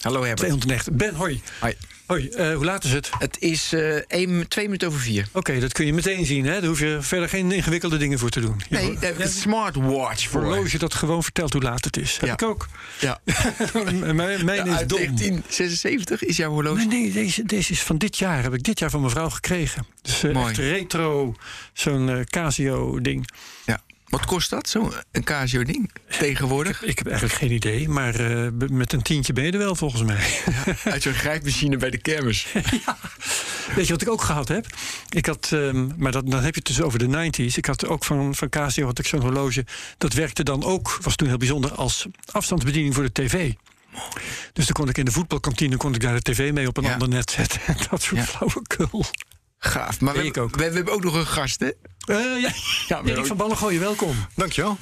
Hallo Herbert. 290. Ben, hoi. Hoi. Hoi, uh, hoe laat is het? Het is uh, één, twee minuten over vier. Oké, okay, dat kun je meteen zien. Hè? Daar hoef je verder geen ingewikkelde dingen voor te doen. Nee, daar heb ik een smartwatch voor. Een horloge dat gewoon vertelt hoe laat het is. Ja. Heb ik ook. Ja. mijn mijn ja, is dom. 1976 is jouw horloge? Nee, nee deze, deze is van dit jaar. Heb ik dit jaar van mijn vrouw gekregen. Dus uh, echt retro, zo'n Casio-ding. Ja. Wat kost dat, zo'n Casio-ding, tegenwoordig? Ik heb eigenlijk geen idee, maar uh, met een tientje ben je er wel volgens mij. Ja, uit zo'n grijpmachine bij de kermis. ja. Weet je wat ik ook gehad heb? Ik had, um, maar dat, dan heb je het dus over de 90s. Ik had ook van, van Casio had ik zo'n horloge. Dat werkte dan ook, was toen heel bijzonder, als afstandsbediening voor de tv. Dus dan kon ik in de voetbalkantine kon ik daar de tv mee op een Ja. ander net zetten. Dat soort Ja. flauwekul. Gaaf. Maar we, ik hebben- ook. we, we hebben ook nog een gast, hè? Eh, ja. Ja, Erik van Ballengooien, welkom. Dankjewel.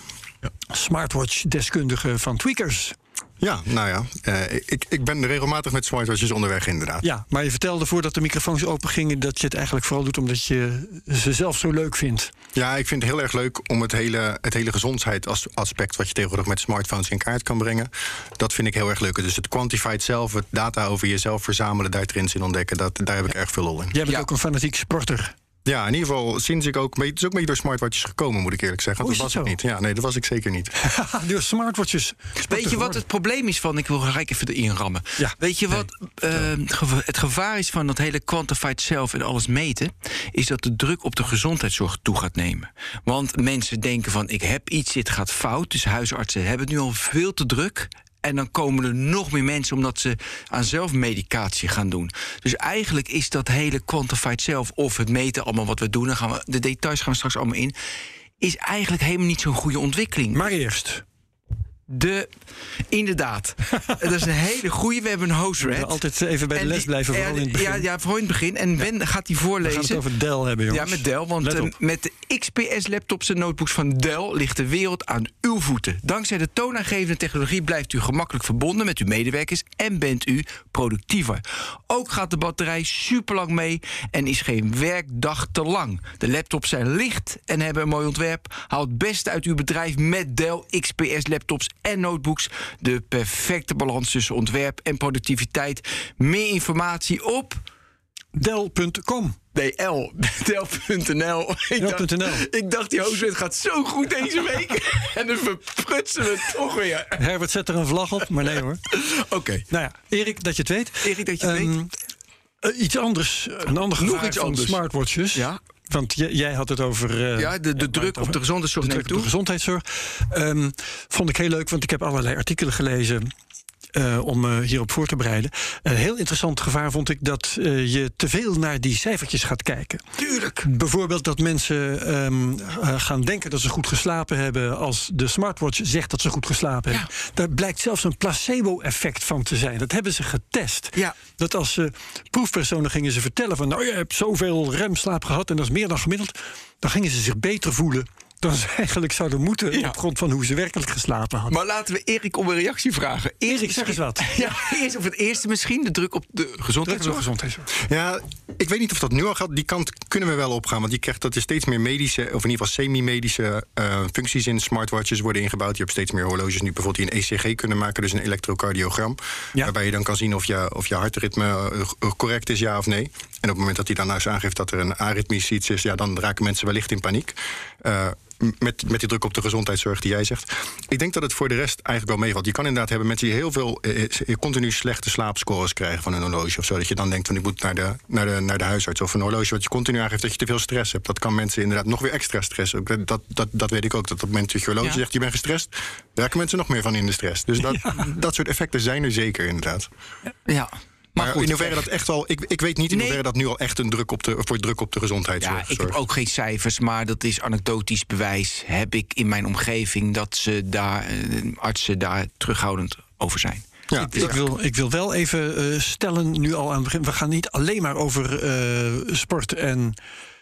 Smartwatch-deskundige van Tweakers. Ja, nou ja, eh, ik, ik ben regelmatig met smartwatches onderweg inderdaad. Ja, maar je vertelde voordat de microfoons open gingen... dat je het eigenlijk vooral doet omdat je ze zelf zo leuk vindt. Ja, ik vind het heel erg leuk om het hele, het hele gezondheidsaspect... wat je tegenwoordig met smartphones in kaart kan brengen... dat vind ik heel erg leuk. Dus het quantified zelf, het data over jezelf verzamelen... daar trends in ontdekken, dat, daar heb ik erg veel lol in. Jij bent Ja. ook een fanatiek sporter. Ja, in ieder geval sinds ik ook... Het is ook een beetje door smartwatches gekomen, moet ik eerlijk zeggen. Want dat was het ik niet. Ja, nee, dat was ik zeker niet. door smartwatches. Weet je wat het probleem is van... Ik wil gelijk even erin rammen. Ja. Weet je wat eh, geva- het gevaar is van dat hele quantified self en alles meten... is dat de druk op de gezondheidszorg toe gaat nemen. Want mensen denken van ik heb iets, dit gaat fout. Dus huisartsen hebben het nu al veel te druk... En dan komen er nog meer mensen omdat ze aan zelfmedicatie gaan doen. Dus eigenlijk is dat hele quantified self of het meten allemaal wat we doen... Dan gaan we, de details gaan we straks allemaal in... is eigenlijk helemaal niet zo'n goede ontwikkeling. Maar eerst, De, inderdaad. dat is een hele goeie. We hebben een host we red. altijd even bij de les blijven, ja, vooral in het begin. Ja, ja, vooral in het begin. En Ben gaat die we voorlezen. gaan het over Dell hebben, ja, jongens. met Dell. Want eh, met de XPS-laptops en notebooks van Dell ligt de wereld aan uw voeten. Dankzij de toonaangevende technologie blijft u gemakkelijk verbonden met uw medewerkers en bent u productiever. Ook gaat de batterij superlang mee en is geen werkdag te lang. De laptops zijn licht en hebben een mooi ontwerp. Haal het beste uit uw bedrijf met Dell XPS-laptops en notebooks. De perfecte balans tussen ontwerp en productiviteit. Meer informatie op Dell.com. DL, Dell.nl. Ik, dacht- Dell.nl. ik dacht, die hoofdwet gaat zo goed deze week. en dan verprutsen we het toch weer. Herbert zet er een vlag op, maar nee hoor. Oké. Nou ja, Erik, dat je het weet. Erik, dat je het Ehm, weet. eh, iets anders, een ander Nog iets van anders. smartwatches. Ja. Want jij, had het over... eh, Ja, de, de druk op de gezondheidszorg de druk op de gezondheidszorg. Ehm, vond ik heel leuk, want ik heb allerlei artikelen gelezen. Eh, om eh, hierop voor te bereiden. Een heel interessant gevaar vond ik dat eh, je te veel naar die cijfertjes gaat kijken. Tuurlijk. Bijvoorbeeld dat mensen ehm, eh, gaan denken dat ze goed geslapen hebben als de smartwatch zegt dat ze goed geslapen Ja. hebben. Daar blijkt zelfs een placebo-effect van te zijn. Dat hebben ze getest. Ja. Dat als ze proefpersonen gingen ze vertellen van nou je hebt zoveel remslaap gehad en dat is meer dan gemiddeld, dan gingen ze zich beter voelen dan ze eigenlijk zouden moeten Ja. op grond van hoe ze werkelijk geslapen hadden. Maar laten we Erik om een reactie vragen. Eerst Erik, zeg eens wat. Ja, eerst op het eerste misschien, de druk op de Druk op de gezondheidszorg. gezondheidszorg. Ja, ik weet niet of dat nu al gaat. Die kant kunnen we wel opgaan. Want je krijgt dat er steeds meer medische, of in ieder geval semi-medische eh, functies in smartwatches worden ingebouwd. Je hebt steeds meer horloges nu bijvoorbeeld die een ECG kunnen maken, dus een elektrocardiogram. Ja. Waarbij je dan kan zien of je, of je hartritme eh, correct is, ja of nee. En op het moment dat hij dan nou eens aangeeft dat er een aritmisch iets is, ja, dan raken mensen wellicht in paniek. Eh, met, met die druk op de gezondheidszorg die jij zegt. Ik denk dat het voor de rest eigenlijk wel meevalt. Je kan inderdaad hebben mensen die heel veel eh, eh, continu slechte slaapscores krijgen van een horloge of zo. Dat je dan denkt van ik moet naar de, naar de, naar de huisarts. Of een horloge wat je continu aangeeft dat je te veel stress hebt. Dat kan mensen inderdaad nog weer extra stress. Dat, dat, dat, dat weet ik ook. Dat op het moment dat je horloge Ja. zegt je bent gestrest, raken mensen nog meer van in de stress. Dus dat, dat soort effecten zijn er zeker inderdaad. Ja. Maar, Maar goed, in hoeverre dat echt al. Ik, ik weet niet in Nee. hoeverre dat nu al echt een druk op de, voor druk op de gezondheidszorg Ja, ik heb ook geen cijfers, maar dat is anekdotisch bewijs. Heb ik in mijn omgeving dat ze daar, eh, artsen daar terughoudend over zijn. Ja, ik, ik wil, ik wil wel even eh, stellen, nu al aan het begin. We gaan niet alleen maar over eh, sport en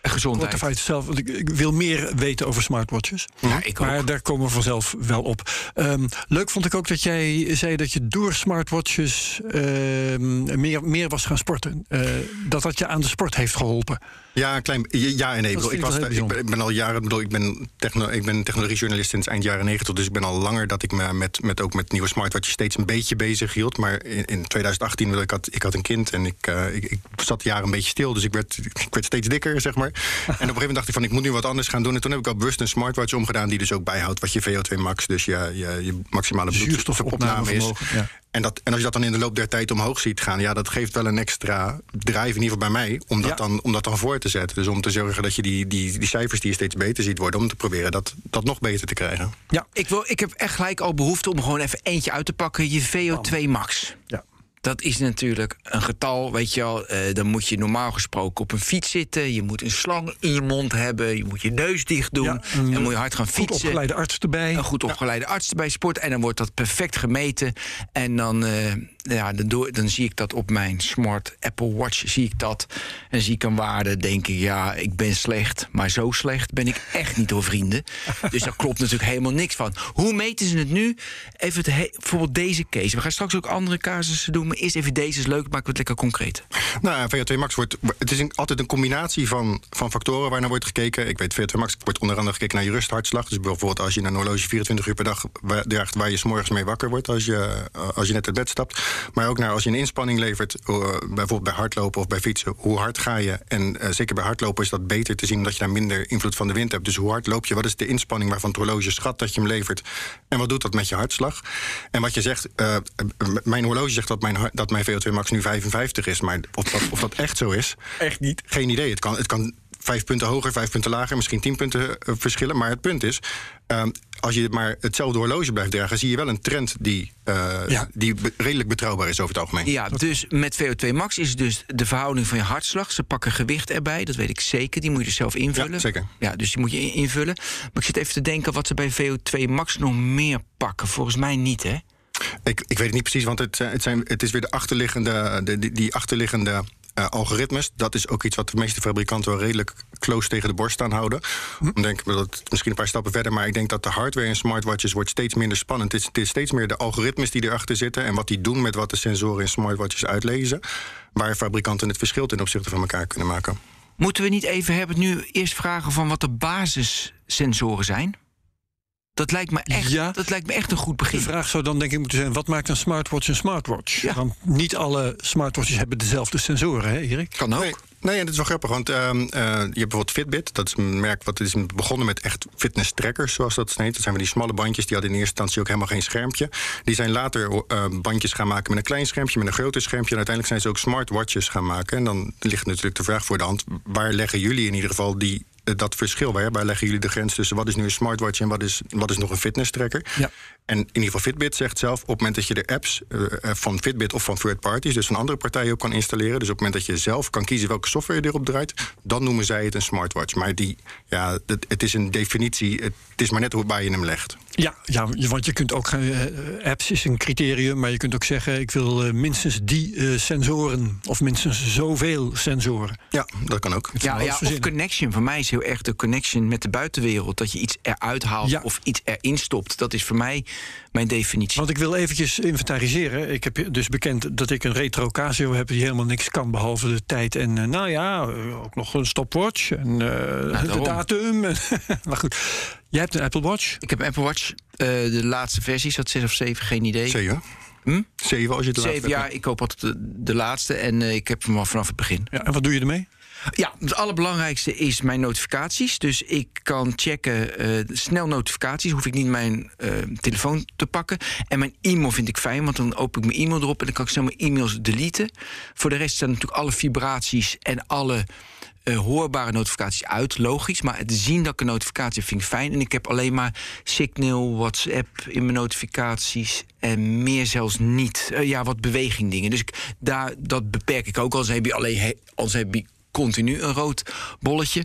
Gezondheid. Zelf. Want ik, ik wil meer weten over smartwatches. Ja, ik maar ook. daar komen we vanzelf wel op. Ehm, leuk vond ik ook dat jij zei dat je door smartwatches ehm, meer, meer was gaan sporten. Eh, dat dat je aan de sport heeft geholpen. Ja, een klein, ja en nee. Ik, bedoel, was, ik, ben, ik ben al jaren, ik bedoel, ik ben, techno, ik ben technologiejournalist sinds eind jaren 90, dus ik ben al langer dat ik me met, met ook met nieuwe smartwatches steeds een beetje bezig hield. Maar in, in 2018, bedoel, ik had, ik had een kind en ik, eh, ik, ik zat jaren een beetje stil, dus ik werd, ik werd steeds dikker, zeg maar. En op een gegeven moment dacht ik van, ik moet nu wat anders gaan doen. En toen heb ik al bewust een smartwatch omgedaan die dus ook bijhoudt wat je VO2 max, dus je, je, je maximale bloedstofopname is. Ja. En, dat, en als je dat dan in de loop der tijd omhoog ziet gaan, ja, dat geeft wel een extra drive, in ieder geval bij mij, om dat, Ja. dan, om dat dan voor te zetten. Dus om te zorgen dat je die, die, die cijfers die je steeds beter ziet worden, om te proberen dat, dat nog beter te krijgen. Ja. Ik, wil, ik heb echt gelijk al behoefte om gewoon even eentje uit te pakken. Je VO2 max. Ja. Dat is natuurlijk een getal, weet je wel. eh, dan moet je normaal gesproken op een fiets zitten. Je moet een slang in je mond hebben. Je moet je neus dicht doen. Ja, een en moet je hard gaan Goed fietsen. opgeleide arts erbij. Een goed opgeleide arts bij sport. En dan wordt dat perfect gemeten. En dan, eh, ja, dan, doe, dan zie ik dat op mijn smart Apple Watch. Zie ik dat. En zie ik een waarde. Denk ik, ja, ik ben slecht. Maar zo slecht ben ik echt niet door vrienden. Dus daar klopt natuurlijk helemaal niks van. Hoe meten ze het nu? Even het he- bijvoorbeeld deze case. We gaan straks ook andere casussen doen. Maar eerst even deze is leuk. Maken we het lekker concreet. Nou, ja, VO2 max wordt. Het is een- altijd een combinatie van, van factoren waar naar wordt gekeken. Ik weet, VO2 max wordt onder andere gekeken naar je rusthartslag. Dus bijvoorbeeld als je een horloge 24 uur per dag draagt waar je 's morgens mee wakker wordt als je, eh, als je net uit bed stapt. Maar ook naar als je een inspanning levert, eh, bijvoorbeeld bij hardlopen of bij fietsen. Hoe hard ga je? En eh, zeker bij hardlopen is dat beter te zien omdat je daar minder invloed van de wind hebt. Dus hoe hard loop je? Wat is de inspanning waarvan het horloge schat dat je hem levert? En wat doet dat met je hartslag? En wat je zegt, eh, mijn horloge zegt dat mijn, dat mijn VO2 max nu 55 is. Maar of dat, of dat echt zo is, Echt niet. geen idee. Het kan, het kan vijf punten hoger, vijf punten lager, misschien tien punten verschillen. Maar het punt is, ehm, als je maar hetzelfde horloge blijft dragen, zie je wel een trend die, eh, Ja. die be- redelijk betrouwbaar is over het algemeen. Ja, dus met VO2 max is dus de verhouding van je hartslag. Ze pakken gewicht erbij, dat weet ik zeker. Die moet je dus zelf invullen. Ja, zeker. Ja, dus die moet je in- invullen. Maar ik zit even te denken wat ze bij VO2 max nog meer pakken. Volgens mij niet, hè? Ik, ik weet het niet precies, want het, zijn- het, zijn, het is weer de achterliggende, de, die, die achterliggende eh, algoritmes. Dat is ook iets wat de meeste fabrikanten wel redelijk close tegen de borst aanhouden. Hm. Ik denk dat misschien een paar stappen verder, maar ik denk dat de hardware in smartwatches wordt steeds minder spannend. Het is, het is steeds meer de algoritmes die erachter zitten en wat die doen met wat de sensoren in smartwatches uitlezen. Waar fabrikanten het verschil ten opzichte van elkaar kunnen maken. Moeten we niet even hebben nu eerst vragen van wat de basissensoren zijn? Dat lijkt me echt, Ja. dat lijkt me echt een goed De begin. vraag zou dan denk ik moeten zijn: wat maakt een smartwatch een smartwatch? Ja. Want niet alle smartwatches hebben dezelfde sensoren, hè, Erik? Kan ook. Nee, nee, en dat is wel grappig, want ehm, eh, je hebt bijvoorbeeld Fitbit. Dat is een merk wat is begonnen met echt fitness trackers, zoals dat heet. Dat zijn van die smalle bandjes, die hadden in eerste instantie ook helemaal geen schermpje. Die zijn later eh, bandjes gaan maken met een klein schermpje, met een groter schermpje. En uiteindelijk zijn ze ook smartwatches gaan maken. En dan ligt natuurlijk de vraag voor de hand, waar leggen jullie in ieder geval die dat verschil waar, waar leggen jullie de grens tussen wat is nu een smartwatch en wat is, wat is nog een fitness tracker? Ja. En in ieder geval Fitbit zegt zelf... op het moment dat je de apps eh, eh, van Fitbit of van third parties... dus van andere partijen ook kan installeren... dus op het moment dat je zelf kan kiezen welke software je erop draait... dan noemen zij het een smartwatch. Maar die, ja, het, het is een definitie, het is maar net hoe waar je hem legt. Ja, ja, want je kunt ook, eh, apps is een criterium, maar je kunt ook zeggen: ik wil eh, minstens die eh, sensoren of minstens zoveel sensoren. Ja, dat kan ook. Ja, ja, of connection. Voor mij is heel erg de connection met de buitenwereld. Dat je iets eruit haalt Ja. of iets erin stopt. Dat is voor mij mijn definitie. Want ik wil eventjes inventariseren. Ik heb dus bekend dat ik een retro Casio heb die helemaal niks kan behalve de tijd en eh, nou ja, eh, ook nog een stopwatch en eh, de daarom. datum. maar goed, jij hebt een Apple Watch. Ik heb een Apple Watch. eh, de laatste versie, zat 6 of 7, geen idee. Zeven. Hm? Zeven als je het Zeven jaar, ik koop altijd de, de laatste en eh, ik heb hem al vanaf het begin. Ja, en wat doe je ermee? Ja, het allerbelangrijkste is mijn notificaties. Dus ik kan checken, eh, snel notificaties. Hoef ik niet mijn eh, telefoon te pakken. En mijn e-mail vind ik fijn, want dan open ik mijn e-mail erop... en dan kan ik snel mijn e-mails deleten. Voor de rest staan natuurlijk alle vibraties en alle... eh, hoorbare notificaties uit, logisch. Maar het zien dat ik een notificatie heb, vind ik fijn. En ik heb alleen maar Signal, WhatsApp in mijn notificaties. En meer zelfs niet. Ja, wat beweging dingen. Dus ik, daar, dat beperk ik ook. Anders heb je alleen anders heb je continu een rood bolletje.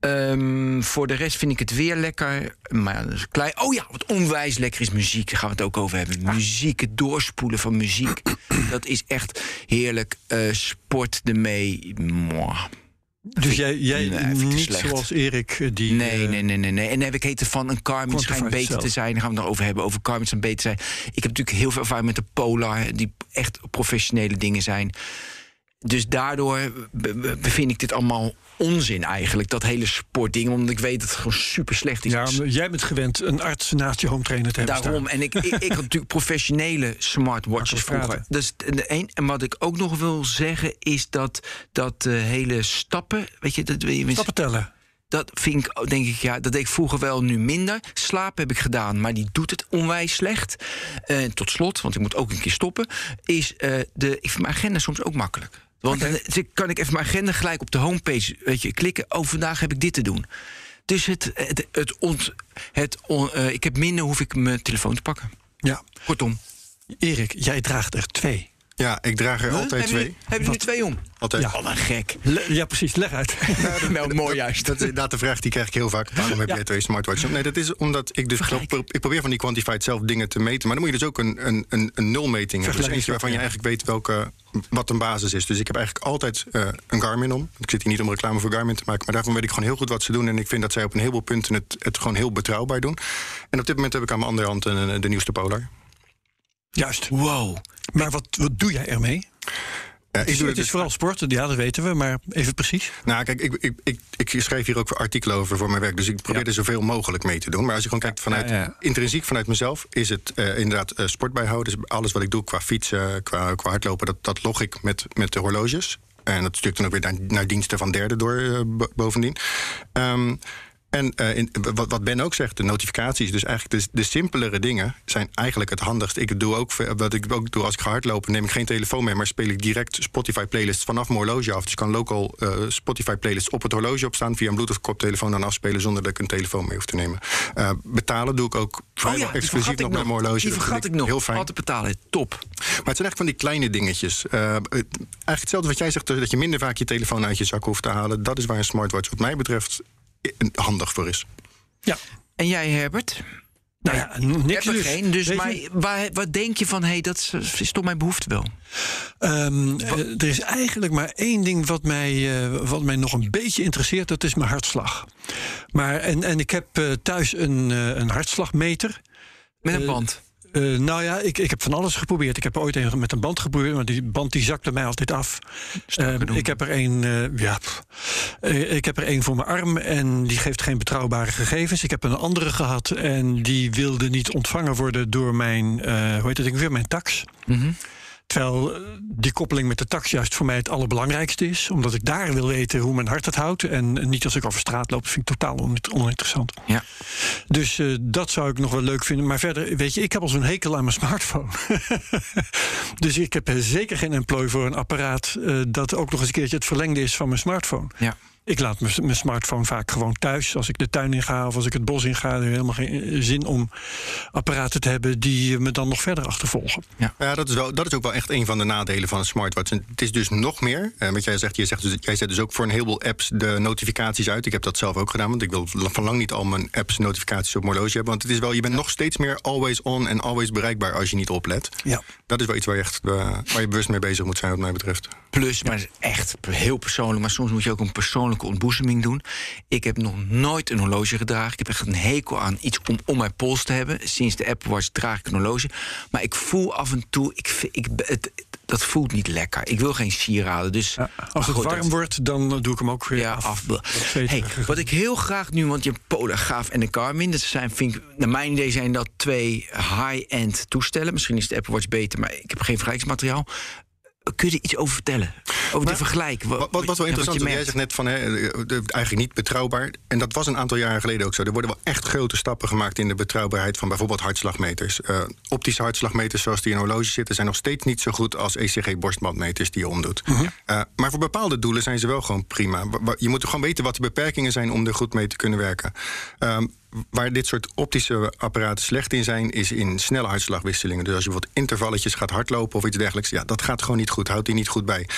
Ehm, voor de rest vind ik het weer lekker. Maar ja, dat is klein. Oh ja, wat onwijs lekker is muziek. Daar gaan we het ook over hebben. Muziek, het doorspoelen van muziek. dat is echt heerlijk. Eh, sport ermee. Mwah. Dus jij, jij Nee, niet zoals Erik, eh, die... Nee, eh, nee, nee, nee, nee. En dan heb ik heten van een Garmin schijnt beter te zijn. Daar gaan we het nog over hebben. Over Garmin schijnt beter te zijn. Ik heb natuurlijk heel veel ervaring met de Polar. Die echt professionele dingen zijn. Dus daardoor bevind ik dit allemaal onzin eigenlijk. Dat hele sportding. Omdat ik weet dat het gewoon super slecht is. Ja, jij bent gewend een arts naast je home trainer te hebben Daarom. staan. En ik, ik, ik had natuurlijk professionele smartwatches vroeger. Dus de een, en wat ik ook nog wil zeggen is dat dat eh, hele stappen, weet je, dat, Stappen tellen. dat vind ik, denk ik, ja, dat deed ik vroeger wel, nu minder. Slapen heb ik gedaan, maar die doet het onwijs slecht. En tot slot, want ik moet ook een keer stoppen, is eh, de, ik vind mijn agenda soms ook makkelijk. Want dan kan ik even mijn agenda gelijk op de homepage weet je, klikken. Oh, vandaag heb ik dit te doen. Dus het, het, het, ont, het on- eh, ik heb minder, hoef ik mijn telefoon te pakken. Ja. Kortom. Erik, jij draagt er twee. Ja, ik draag er altijd twee. Hebben jullie er twee om? Altijd. Ja. Oh, wat gek. Le- ja, precies. Leg uit. Wel mooi juist. Dat is inderdaad de vraag die krijg ik heel vaak. Waarom heb Ja. jij twee smartwatches? op? Nee, dat is omdat ik dus ik probeer van die quantified zelf dingen te meten. Maar dan moet je dus ook een, een, een, een nulmeting hebben. Dus eentje waarvan je eigenlijk weet welke, wat een basis is. Dus ik heb eigenlijk altijd eh, een Garmin om. Ik zit hier niet om reclame voor Garmin te maken. Maar daarvan weet ik gewoon heel goed wat ze doen. En ik vind dat zij op een heleboel punten het, het gewoon heel betrouwbaar doen. En op dit moment heb ik aan mijn andere hand een, de nieuwste Polar. Juist. Wow. Maar wat, wat doe jij ermee? Het is, doe het is vooral sport, ja, dat weten we, maar even precies. Nou, kijk, ik, ik, ik, ik schrijf hier ook artikelen over voor mijn werk. Dus ik probeer er zoveel mogelijk mee te doen. Maar als je gewoon kijkt vanuit Ja, ja. intrinsiek vanuit mezelf, is het eh, inderdaad eh, sport bijhouden. Dus alles wat ik doe qua fietsen, qua, qua hardlopen, dat, dat log ik met, met de horloges. En dat stuurt dan ook weer naar, naar diensten van derden door eh, bo- bovendien. Ehm, en eh, in, wat, wat Ben ook zegt, de notificaties, dus eigenlijk de, de simpelere dingen zijn eigenlijk het handigst. Ik doe ook, wat ik ook doe als ik ga hardlopen, neem ik geen telefoon mee, maar speel ik direct Spotify playlists vanaf mijn horloge af. Dus ik kan local eh, Spotify playlists op het horloge opstaan, via een Bluetooth koptelefoon dan afspelen zonder dat ik een telefoon mee hoef te nemen. Eh, betalen doe ik ook vrijwel Oh die exclusief nog met mijn horloge. Die vergat ik nog. Heel fijn. Altijd betalen. Top. Maar het zijn eigenlijk van die kleine dingetjes. Eigenlijk hetzelfde wat jij zegt, dat je minder vaak je telefoon uit je zak hoeft te halen. Dat is waar een smartwatch wat mij betreft handig voor is. Ja. En jij, Herbert? Nou ja, Ik niks heb er dus. geen. Dus maar waar, wat denk je van, hé, hey, dat is, is toch mijn behoefte wel? ehm, eh, er is eigenlijk maar één ding wat mij, eh, wat mij nog een beetje interesseert, dat is mijn hartslag. Maar, en, en ik heb eh, thuis een, eh, een hartslagmeter. Met een band. Eh, nou ja, ik, ik heb van alles geprobeerd. Ik heb ooit een met een band geprobeerd, maar die band die zakte mij altijd af. Eh, doen. ik heb er een, eh, ja. Eh, ik heb er een voor mijn arm en die geeft geen betrouwbare gegevens. Ik heb een andere gehad en die wilde niet ontvangen worden door mijn, hoe heet het, ik weer mijn tax. Mhm. Terwijl eh, die koppeling met de tax juist voor mij het allerbelangrijkste is. Omdat ik daar wil weten hoe mijn hart het houdt. En niet als ik over straat loop. Dat vind ik totaal on- oninteressant. Ja. Dus eh, dat zou ik nog wel leuk vinden. Maar verder, weet je, ik heb al zo'n hekel aan mijn smartphone. dus ik heb eh, zeker geen employ voor een apparaat... dat ook nog eens een keertje het verlengde is van mijn smartphone. Ja. Ik laat mijn mijn smartphone vaak gewoon thuis. Als ik de tuin in ga of als ik het bos in ga... heb ik helemaal geen eh, zin om apparaten te hebben... die me dan nog verder achtervolgen. Ja, dat is, wel, dat is ook wel echt een van de nadelen van een smartwatch. En het is dus nog meer. Eh, wat jij zegt, je zegt dus, jij zet dus ook voor een heleboel apps de notificaties uit. Ik heb dat zelf ook gedaan, want ik wil van lang niet al mijn apps notificaties op mijn horloge hebben. Want het is wel, je bent nog steeds meer always on en always bereikbaar als je niet oplet. Ja. Dat is wel iets waar je echt eh, waar je bewust mee bezig moet zijn, wat mij betreft. Plus, maar het is echt heel persoonlijk. Maar soms moet je ook een persoonlijke ontboezeming doen. Ik heb nog nooit een horloge gedragen. Ik heb echt een hekel aan iets om om mijn pols te hebben. Sinds de Apple Watch draag ik een horloge. Maar ik voel af en toe, ik, vind- ik, het, dat voelt niet lekker. Ik wil geen sieraden. Dus Ja, als het goed, warm dat- wordt, dan eh, doe ik hem ook weer Ja, af. Hey, wat ik heel graag nu, want je hebt Polar gaaf en een Garmin. Dat zijn, vind ik, naar mijn idee zijn dat twee high-end toestellen. Misschien is de Apple Watch beter, maar ik heb geen vergelijkingsmateriaal. Kun je er iets over vertellen? Over de vergelijk? Wat, wat, wat wel interessant is, jij zegt net van hè, de- eigenlijk niet betrouwbaar. En dat was een aantal jaren geleden ook zo. Er worden wel echt grote stappen gemaakt in de betrouwbaarheid van bijvoorbeeld hartslagmeters. Eh, optische hartslagmeters zoals die in horloges zitten, zijn nog steeds niet zo goed als ECG-borstbandmeters die je omdoet. Eh, maar voor bepaalde doelen zijn ze wel gewoon prima. Je moet gewoon weten wat de beperkingen zijn om er goed mee te kunnen werken. Ehm, waar dit soort optische apparaten slecht in zijn, is in snelle hartslagwisselingen. Dus als je bijvoorbeeld intervalletjes gaat hardlopen of iets dergelijks, ja, dat gaat gewoon niet goed. Houdt die niet goed bij.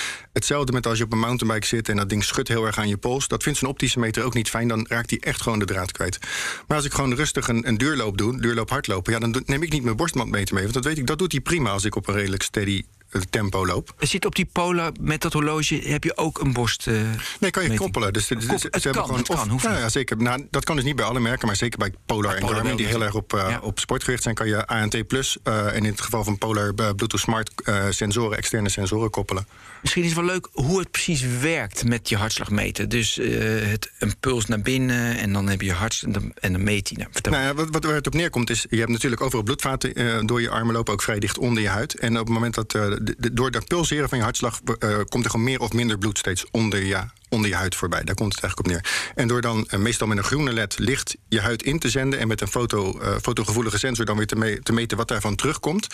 Hetzelfde met als je op een mountainbike zit en dat ding schudt heel erg aan je pols. Dat vindt zo'n optische meter ook niet fijn. Dan raakt hij echt gewoon de draad kwijt. Maar als ik gewoon rustig een, een duurloop doe, duurloop hardlopen, ja, dan neem ik niet mijn borstbandmeter mee. Want dat weet ik, dat doet hij prima als ik op een redelijk steady tempo loop. Er zit op die Polar met dat horloge heb je ook een borst. eh, Nee, kan je meting. koppelen. Dus, dus- Kop- ze het hebben kan, gewoon het kan, hoeft niet. ja, zeker. Nou, dat kan dus niet bij alle merken, maar zeker bij Polar en Polar Garmin, die heel erg op, eh, Ja. op sportgericht zijn, kan je ANT Plus eh, en in het geval van Polar eh, Bluetooth Smart eh, sensoren, externe sensoren koppelen. Misschien is het wel leuk hoe het precies werkt met je hartslagmeter. Dus eh, het, een puls naar binnen en dan heb je je hart en dan, en dan meet hij. Nou, Nou ja, wat, wat waar het op neerkomt is, je hebt natuurlijk overal bloedvaten eh, door je armen lopen, ook vrij dicht onder je huid. En op het moment dat, eh, door dat pulseren van je hartslag, eh, komt er gewoon meer of minder bloed steeds onder je, onder je huid voorbij. Daar komt het eigenlijk op neer. En door dan eh, meestal met een groene led licht je huid in te zenden en met een foto, eh, fotogevoelige sensor dan weer te, me- te meten wat daarvan terugkomt,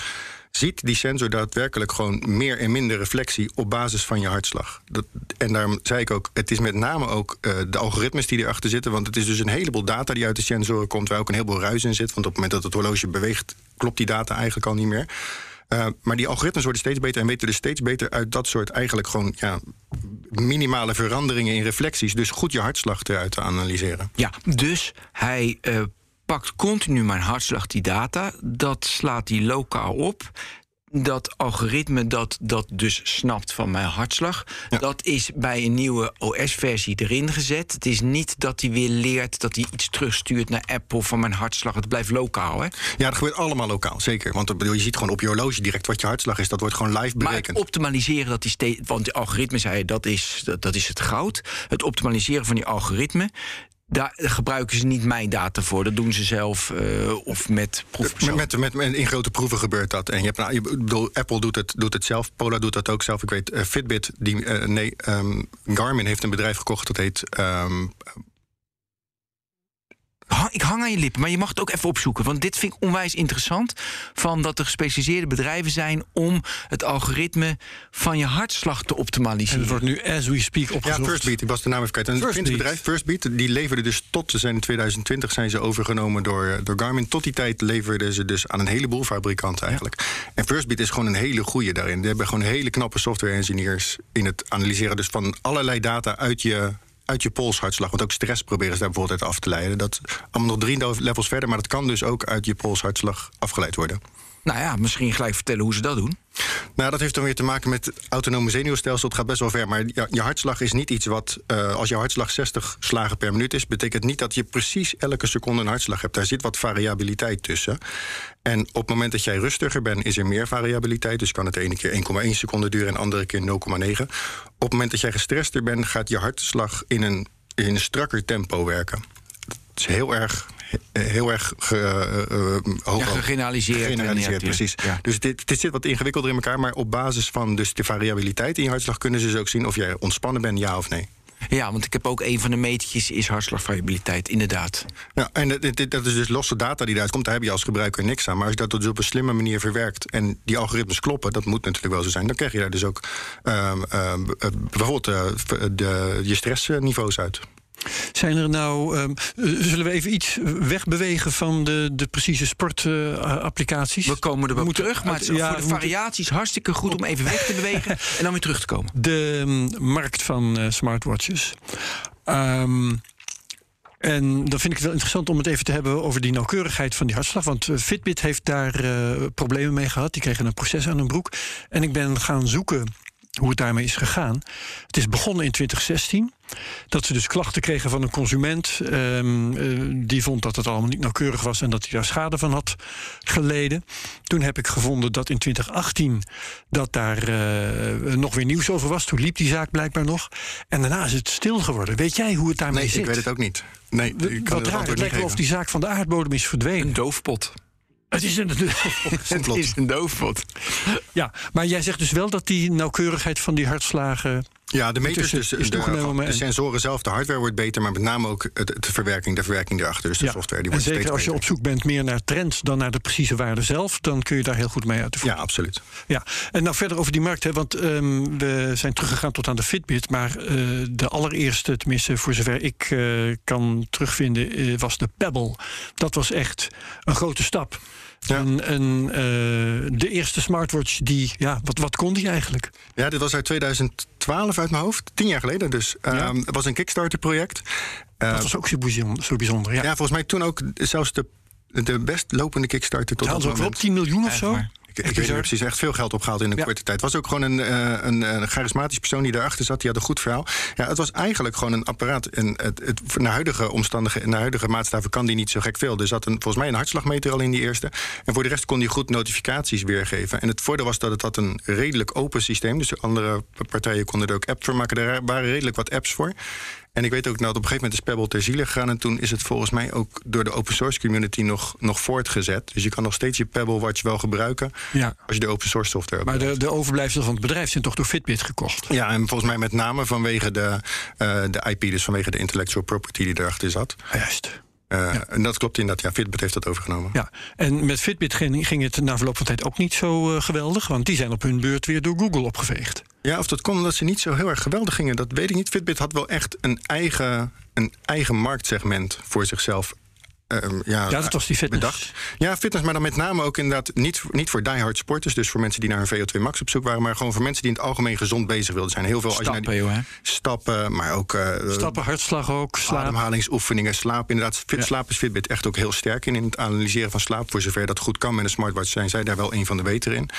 ziet die sensor daadwerkelijk gewoon meer en minder reflectie op basis van je hartslag. Dat, en daarom zei ik ook, het is met name ook de algoritmes die erachter zitten. Want het is dus een heleboel data die uit de sensoren komt, waar ook een heleboel ruis in zit. Want op het moment dat het horloge beweegt, klopt die data eigenlijk al niet meer. Eh, maar die algoritmes worden steeds beter en weten dus steeds beter uit dat soort eigenlijk gewoon ja, minimale veranderingen in reflecties. Dus goed je hartslag eruit te analyseren. Ja, dus hij eh, pakt continu mijn hartslag, die data. Dat slaat hij lokaal op. Dat algoritme dat dat dus snapt van mijn hartslag... dat is bij een nieuwe OS-versie erin gezet. Het is niet dat hij weer leert dat hij iets terugstuurt naar Apple van mijn hartslag. Het blijft lokaal, hè? Ja, dat gebeurt allemaal lokaal, zeker. Want bedoel, je ziet gewoon op je horloge direct wat je hartslag is. Dat wordt gewoon live Maar het berekend. optimaliseren, dat die steeds, want de algoritme zei dat is, dat, dat is het goud. Het optimaliseren van die algoritme, daar gebruiken ze niet mijn data voor. Dat doen ze zelf eh, of met proefpersonen. Met, met, in grote proeven gebeurt dat. En je hebt, nou, je, bedoel, Apple doet het, doet het zelf, Polar doet dat ook zelf. Ik weet, eh, Fitbit, die, eh, nee, ehm, Garmin heeft een bedrijf gekocht dat heet. ehm, Ik hang aan je lippen, maar je mag het ook even opzoeken. Want dit vind ik onwijs interessant. Van dat er gespecialiseerde bedrijven zijn om het algoritme van je hartslag te En optimaliseren. het wordt nu as we speak ja, opgezocht. Firstbeat, ik was de naam even kwijt. En het Firstbeat. Finse bedrijf, Firstbeat, die leverde dus tot, ze zijn in 2020 zijn ze overgenomen door, eh, door Garmin. Tot die tijd leverden ze dus aan een heleboel fabrikanten eigenlijk. En Firstbeat is gewoon een hele goede daarin. Die hebben gewoon hele knappe software engineers in het analyseren dus van allerlei data uit je uit je polshartslag. Want ook stress proberen ze daar bijvoorbeeld uit af te leiden. Dat allemaal nog drie levels verder, maar dat kan dus ook uit je polshartslag afgeleid worden. Nou ja, misschien gelijk vertellen hoe ze dat doen. Nou, dat heeft dan weer te maken met autonome zenuwstelsel. Het gaat best wel ver, maar je, hartslag is niet iets wat... eh, als je hartslag 60 slagen per minuut is... betekent niet dat je precies elke seconde een hartslag hebt. Daar zit wat variabiliteit tussen. En op het moment dat jij rustiger bent, is er meer variabiliteit. Dus kan het ene keer 1,1 seconde duren en de andere keer 0,9. Op het moment dat jij gestrester bent, gaat je hartslag in een, in een strakker tempo werken. Het is heel erg... Heel erg ge, eh, eh, hoog- Ja, gegeneraliseerd. Gegeneraliseerd, precies. ja. Dus dit, dit zit wat ingewikkelder in elkaar. Maar op basis van dus de variabiliteit in je hartslag... kunnen ze dus ook zien of jij ontspannen bent, ja of nee. Ja, want ik heb ook een van de meetjes is hartslagvariabiliteit, inderdaad. Ja, en dat, dat is dus losse data die eruit komt. Daar heb je als gebruiker niks aan. Maar als je dat dus op een slimme manier verwerkt... en die algoritmes kloppen, dat moet natuurlijk wel zo zijn... dan krijg je daar dus ook ehm, ehm, eh, bijvoorbeeld de, je stressniveaus uit. Zijn er nou, ehm, eh, zullen we even iets wegbewegen van de, de precieze sportapplicaties? We komen er wel moeten terug, maar het is ja, voor de variaties hartstikke goed om even weg te bewegen en dan weer terug te komen. de mm, markt van eh, smartwatches. Ehm, en dan vind ik het wel interessant om het even te hebben over die nauwkeurigheid van die hartslag. Want eh, Fitbit heeft daar problemen mee gehad. Die kregen een proces aan hun broek. En ik ben gaan zoeken hoe het daarmee is gegaan. Het is begonnen in 2016. Dat ze dus klachten kregen van een consument. ehm, eh, die vond dat het allemaal niet nauwkeurig was en dat hij daar schade van had geleden. Toen heb ik gevonden dat in 2018 dat daar eh, nog weer nieuws over was. Toen liep die zaak blijkbaar nog. En daarna is het stil geworden. Weet jij hoe het daarmee Nee, zit? ik weet het ook niet. Nee, ik kan Wat het raar, het niet lijkt wel of die zaak van de aardbodem is verdwenen. Een doofpot. Het is een, Het is een doofpot. ja, maar jij zegt dus wel dat die nauwkeurigheid van die hartslagen Ja, de meters, dus is de, toegenomen de en- sensoren zelf, de hardware wordt beter, maar met name ook de verwerking, de verwerking erachter, dus de Ja. software, die en wordt zeker steeds als je beter. op zoek bent meer naar trends dan naar de precieze waarde zelf, dan kun je daar heel goed mee uit de voet. Ja, absoluut. Ja, en nou verder over die markt, hè, want ehm, we zijn teruggegaan tot aan de Fitbit, maar eh, de allereerste, tenminste voor zover ik eh, kan terugvinden, eh, was de Pebble. Dat was echt een grote stap. Ja. En, en eh, de eerste smartwatch die, ja, wat, wat kon die eigenlijk? Ja, dit was uit 2012 uit mijn hoofd, tien jaar geleden dus. Ehm, het was een Kickstarter-project. Eh, Dat was ook zo bijzonder. Zo bijzonder ja. ja, volgens mij toen ook zelfs de, de best lopende Kickstarter tot dat hadden ze ook moment. wel op 10 miljoen of zo. Ik, ik weet niet meer precies, echt veel geld opgehaald in een Ja. korte tijd. Het was ook gewoon een, eh, een, een charismatisch persoon die daarachter zat. Die had een goed verhaal. Ja, het was eigenlijk gewoon een apparaat. En het, het, naar huidige omstandigheden, naar huidige maatstaven kan die niet zo gek veel. Er zat een, volgens mij een hartslagmeter al in die eerste. En voor de rest kon die goed notificaties weergeven. En het voordeel was dat het had een redelijk open systeem. Dus de andere partijen konden er ook apps voor maken. Er waren redelijk wat apps voor. En ik weet ook, nou, op een gegeven moment is Pebble ter ziele gegaan. En toen is het volgens mij ook door de open source community nog, nog voortgezet. Dus je kan nog steeds je Pebble Watch wel gebruiken. Ja. Als je de open source software Maar hebt. de, de overblijfselen van het bedrijf zijn toch door Fitbit gekocht? Ja, en volgens mij met name vanwege de, eh, de IP, dus vanwege de intellectual property die erachter zat. Juist. Eh, En dat klopt inderdaad, ja, Fitbit heeft dat overgenomen. Ja, en met Fitbit ging, ging het na verloop van tijd ook niet zo eh, geweldig, want die zijn op hun beurt weer door Google opgeveegd. Ja, of dat komt omdat ze niet zo heel erg geweldig gingen, dat weet ik niet. Fitbit had wel echt een eigen, een eigen marktsegment voor zichzelf. Ehm, ja, Ja, dat was die fitness. bedacht. Ja, fitness, maar dan met name ook inderdaad niet, niet voor diehard sporters. Dus voor mensen die naar hun VO2 max op zoek waren. Maar gewoon voor mensen die in het algemeen gezond bezig wilden zijn. Heel veel als je naar Stappen, die- stappen, maar ook eh, Stappen, hartslag ook, slaap. ademhalingsoefeningen, slaap. Inderdaad, fit, Ja. slaap is Fitbit echt ook heel sterk in. In het analyseren van slaap. Voor zover dat goed kan met een smartwatch zijn zij daar wel een van de beter in.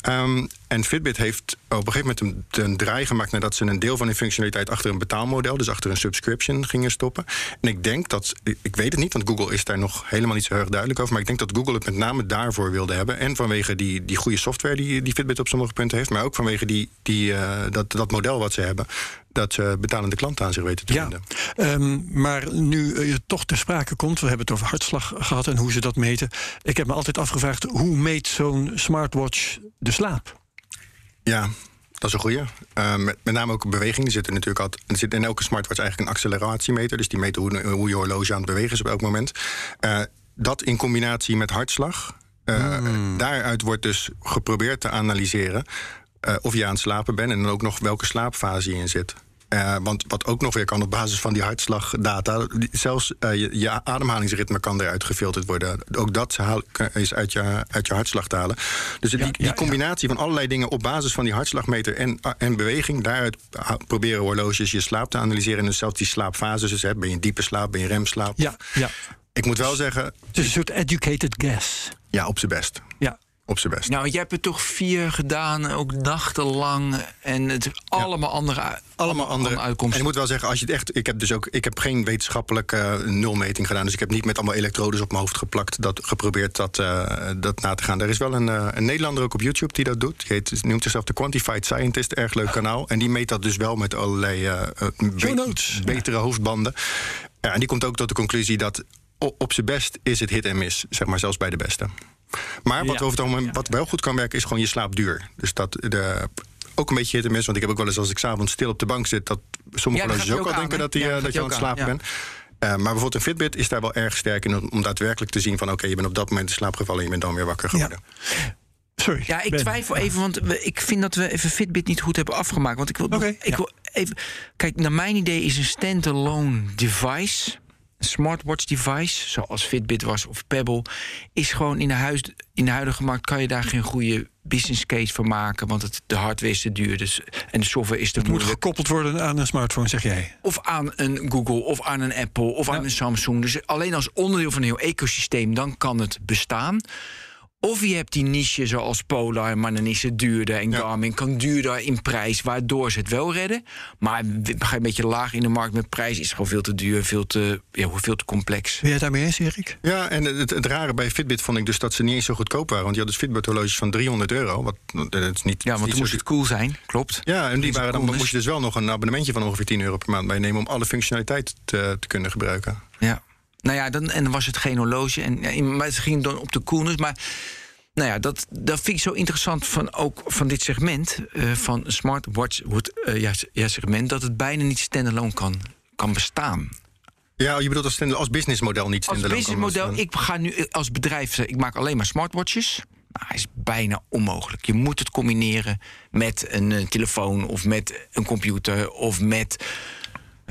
Ehm, en Fitbit heeft op een gegeven moment een, een draai gemaakt nadat ze een deel van hun functionaliteit achter een betaalmodel, dus achter een subscription, gingen stoppen. En ik denk dat, ik weet het niet, want Google is daar nog helemaal niet zo heel erg duidelijk over. Maar ik denk dat Google het met name daarvoor wilde hebben. En vanwege die, die goede software die, die Fitbit op sommige punten heeft. Maar ook vanwege die, die, eh, dat, dat model wat ze hebben. Dat ze betalende klanten aan zich weten te Ja, vinden. ehm, maar nu je toch ter sprake komt, we hebben het over hartslag gehad en hoe ze dat meten. Ik heb me altijd afgevraagd, hoe meet zo'n smartwatch de slaap? Ja, dat is een goeie. Eh, met, met name ook beweging. Er zit er natuurlijk altijd, er zit in elke smartwatch eigenlijk een acceleratiemeter. Dus die meet hoe, hoe je horloge aan het bewegen is op elk moment. Eh, dat in combinatie met hartslag. eh, Daaruit wordt dus geprobeerd te analyseren of je aan het slapen bent en dan ook nog welke slaapfase je in zit. Eh, want wat ook nog weer kan op basis van die hartslagdata, zelfs eh, je, je ademhalingsritme kan eruit gefilterd worden. Ook dat haal- is uit je, uit je hartslag te halen. Dus die, ja, die ja. combinatie van allerlei dingen op basis van die hartslagmeter en, en beweging, daaruit proberen horloges je slaap te analyseren. En dus zelfs die slaapfases. Dus, hè, ben je in diepe slaap, ben je remslaap? Ja, ja. Ik moet wel zeggen, Het is een soort educated guess. ja, op zijn best. Ja. Op zijn best. Nou, jij hebt er toch vier gedaan, ook nachtenlang. En het allemaal andere, allemaal andere En uitkomsten. ik moet wel zeggen, als je het echt. Ik heb dus ook. Ik heb geen wetenschappelijke eh, nulmeting gedaan. Dus ik heb niet met allemaal elektrodes op mijn hoofd geplakt. Dat geprobeerd dat, eh, dat na te gaan. Er is wel een, eh, een Nederlander ook op YouTube die dat doet. Die heet, noemt zichzelf de Quantified Scientist. Erg leuk kanaal. En die meet dat dus wel met allerlei be- betere hoofdbanden. Ja, en die komt ook tot de conclusie dat op zijn best is het hit en miss. Zeg maar zelfs bij de beste. Maar wat, Ja. over het algemeen, wat wel goed kan werken, is gewoon je slaap duur. Dus dat de, ook een beetje hit en miss. Want ik heb ook wel eens als ik s'avonds stil op de bank zit, dat sommige Ja, horloges ook je al denken dat, die? Ja, eh, dat dat je aan je het slapen aan, bent. Eh, maar bijvoorbeeld een Fitbit is daar wel erg sterk in om, daadwerkelijk te zien van oké, je bent op dat moment in slaap gevallen en je bent dan weer wakker geworden. Sorry. Ja, ik Ben. twijfel even, want we- ik vind dat we even Fitbit niet goed hebben afgemaakt. Want ik wil, ik ja. wil even. Kijk, naar mijn idee is een standalone device, smartwatch device, zoals Fitbit was of Pebble, is gewoon in de, huis, in de huidige markt kan je daar geen goede business case voor maken, want het, de hardware is te duur dus, en de software is te Het moet gekoppeld worden aan een smartphone, zeg jij. Of aan een Google, of aan een Apple, of aan een Samsung. Dus alleen als onderdeel van een heel ecosysteem, dan kan het bestaan. Of je hebt die niche zoals Polar, maar dan is het duurder. En Ja. Garmin kan duurder in prijs, waardoor ze het wel redden. Maar ga je een beetje laag in de markt met prijs, is het gewoon veel te duur, veel te, ja, veel te complex. Ben jij het daarmee eens, Erik? Ja, en het, het rare bij Fitbit vond ik dus dat ze niet eens zo goedkoop waren. Want die hadden dus Fitbit horloges van 300 euro. Wat, dat is niet, Ja, want zo moest het cool zijn, klopt. Ja, en die waren, dan moest je dus wel nog een abonnementje van ongeveer 10 euro per maand meenemen om alle functionaliteit te, te kunnen gebruiken. Ja. Nou ja, dan, en dan was het geen horloge. En, ja, maar het ging dan op de coolness. Maar nou ja, dat, dat vind ik zo interessant van ook van dit segment eh, van smartwatch eh, ja, ja, segment dat het bijna niet standalone kan, kan bestaan. Ja, je bedoelt als, als businessmodel niet Als standalone kan businessmodel, ik ga nu eh, als bedrijf, ik maak alleen maar smartwatches. Nou, hij is bijna onmogelijk. Je moet het combineren met een telefoon of met een computer of met,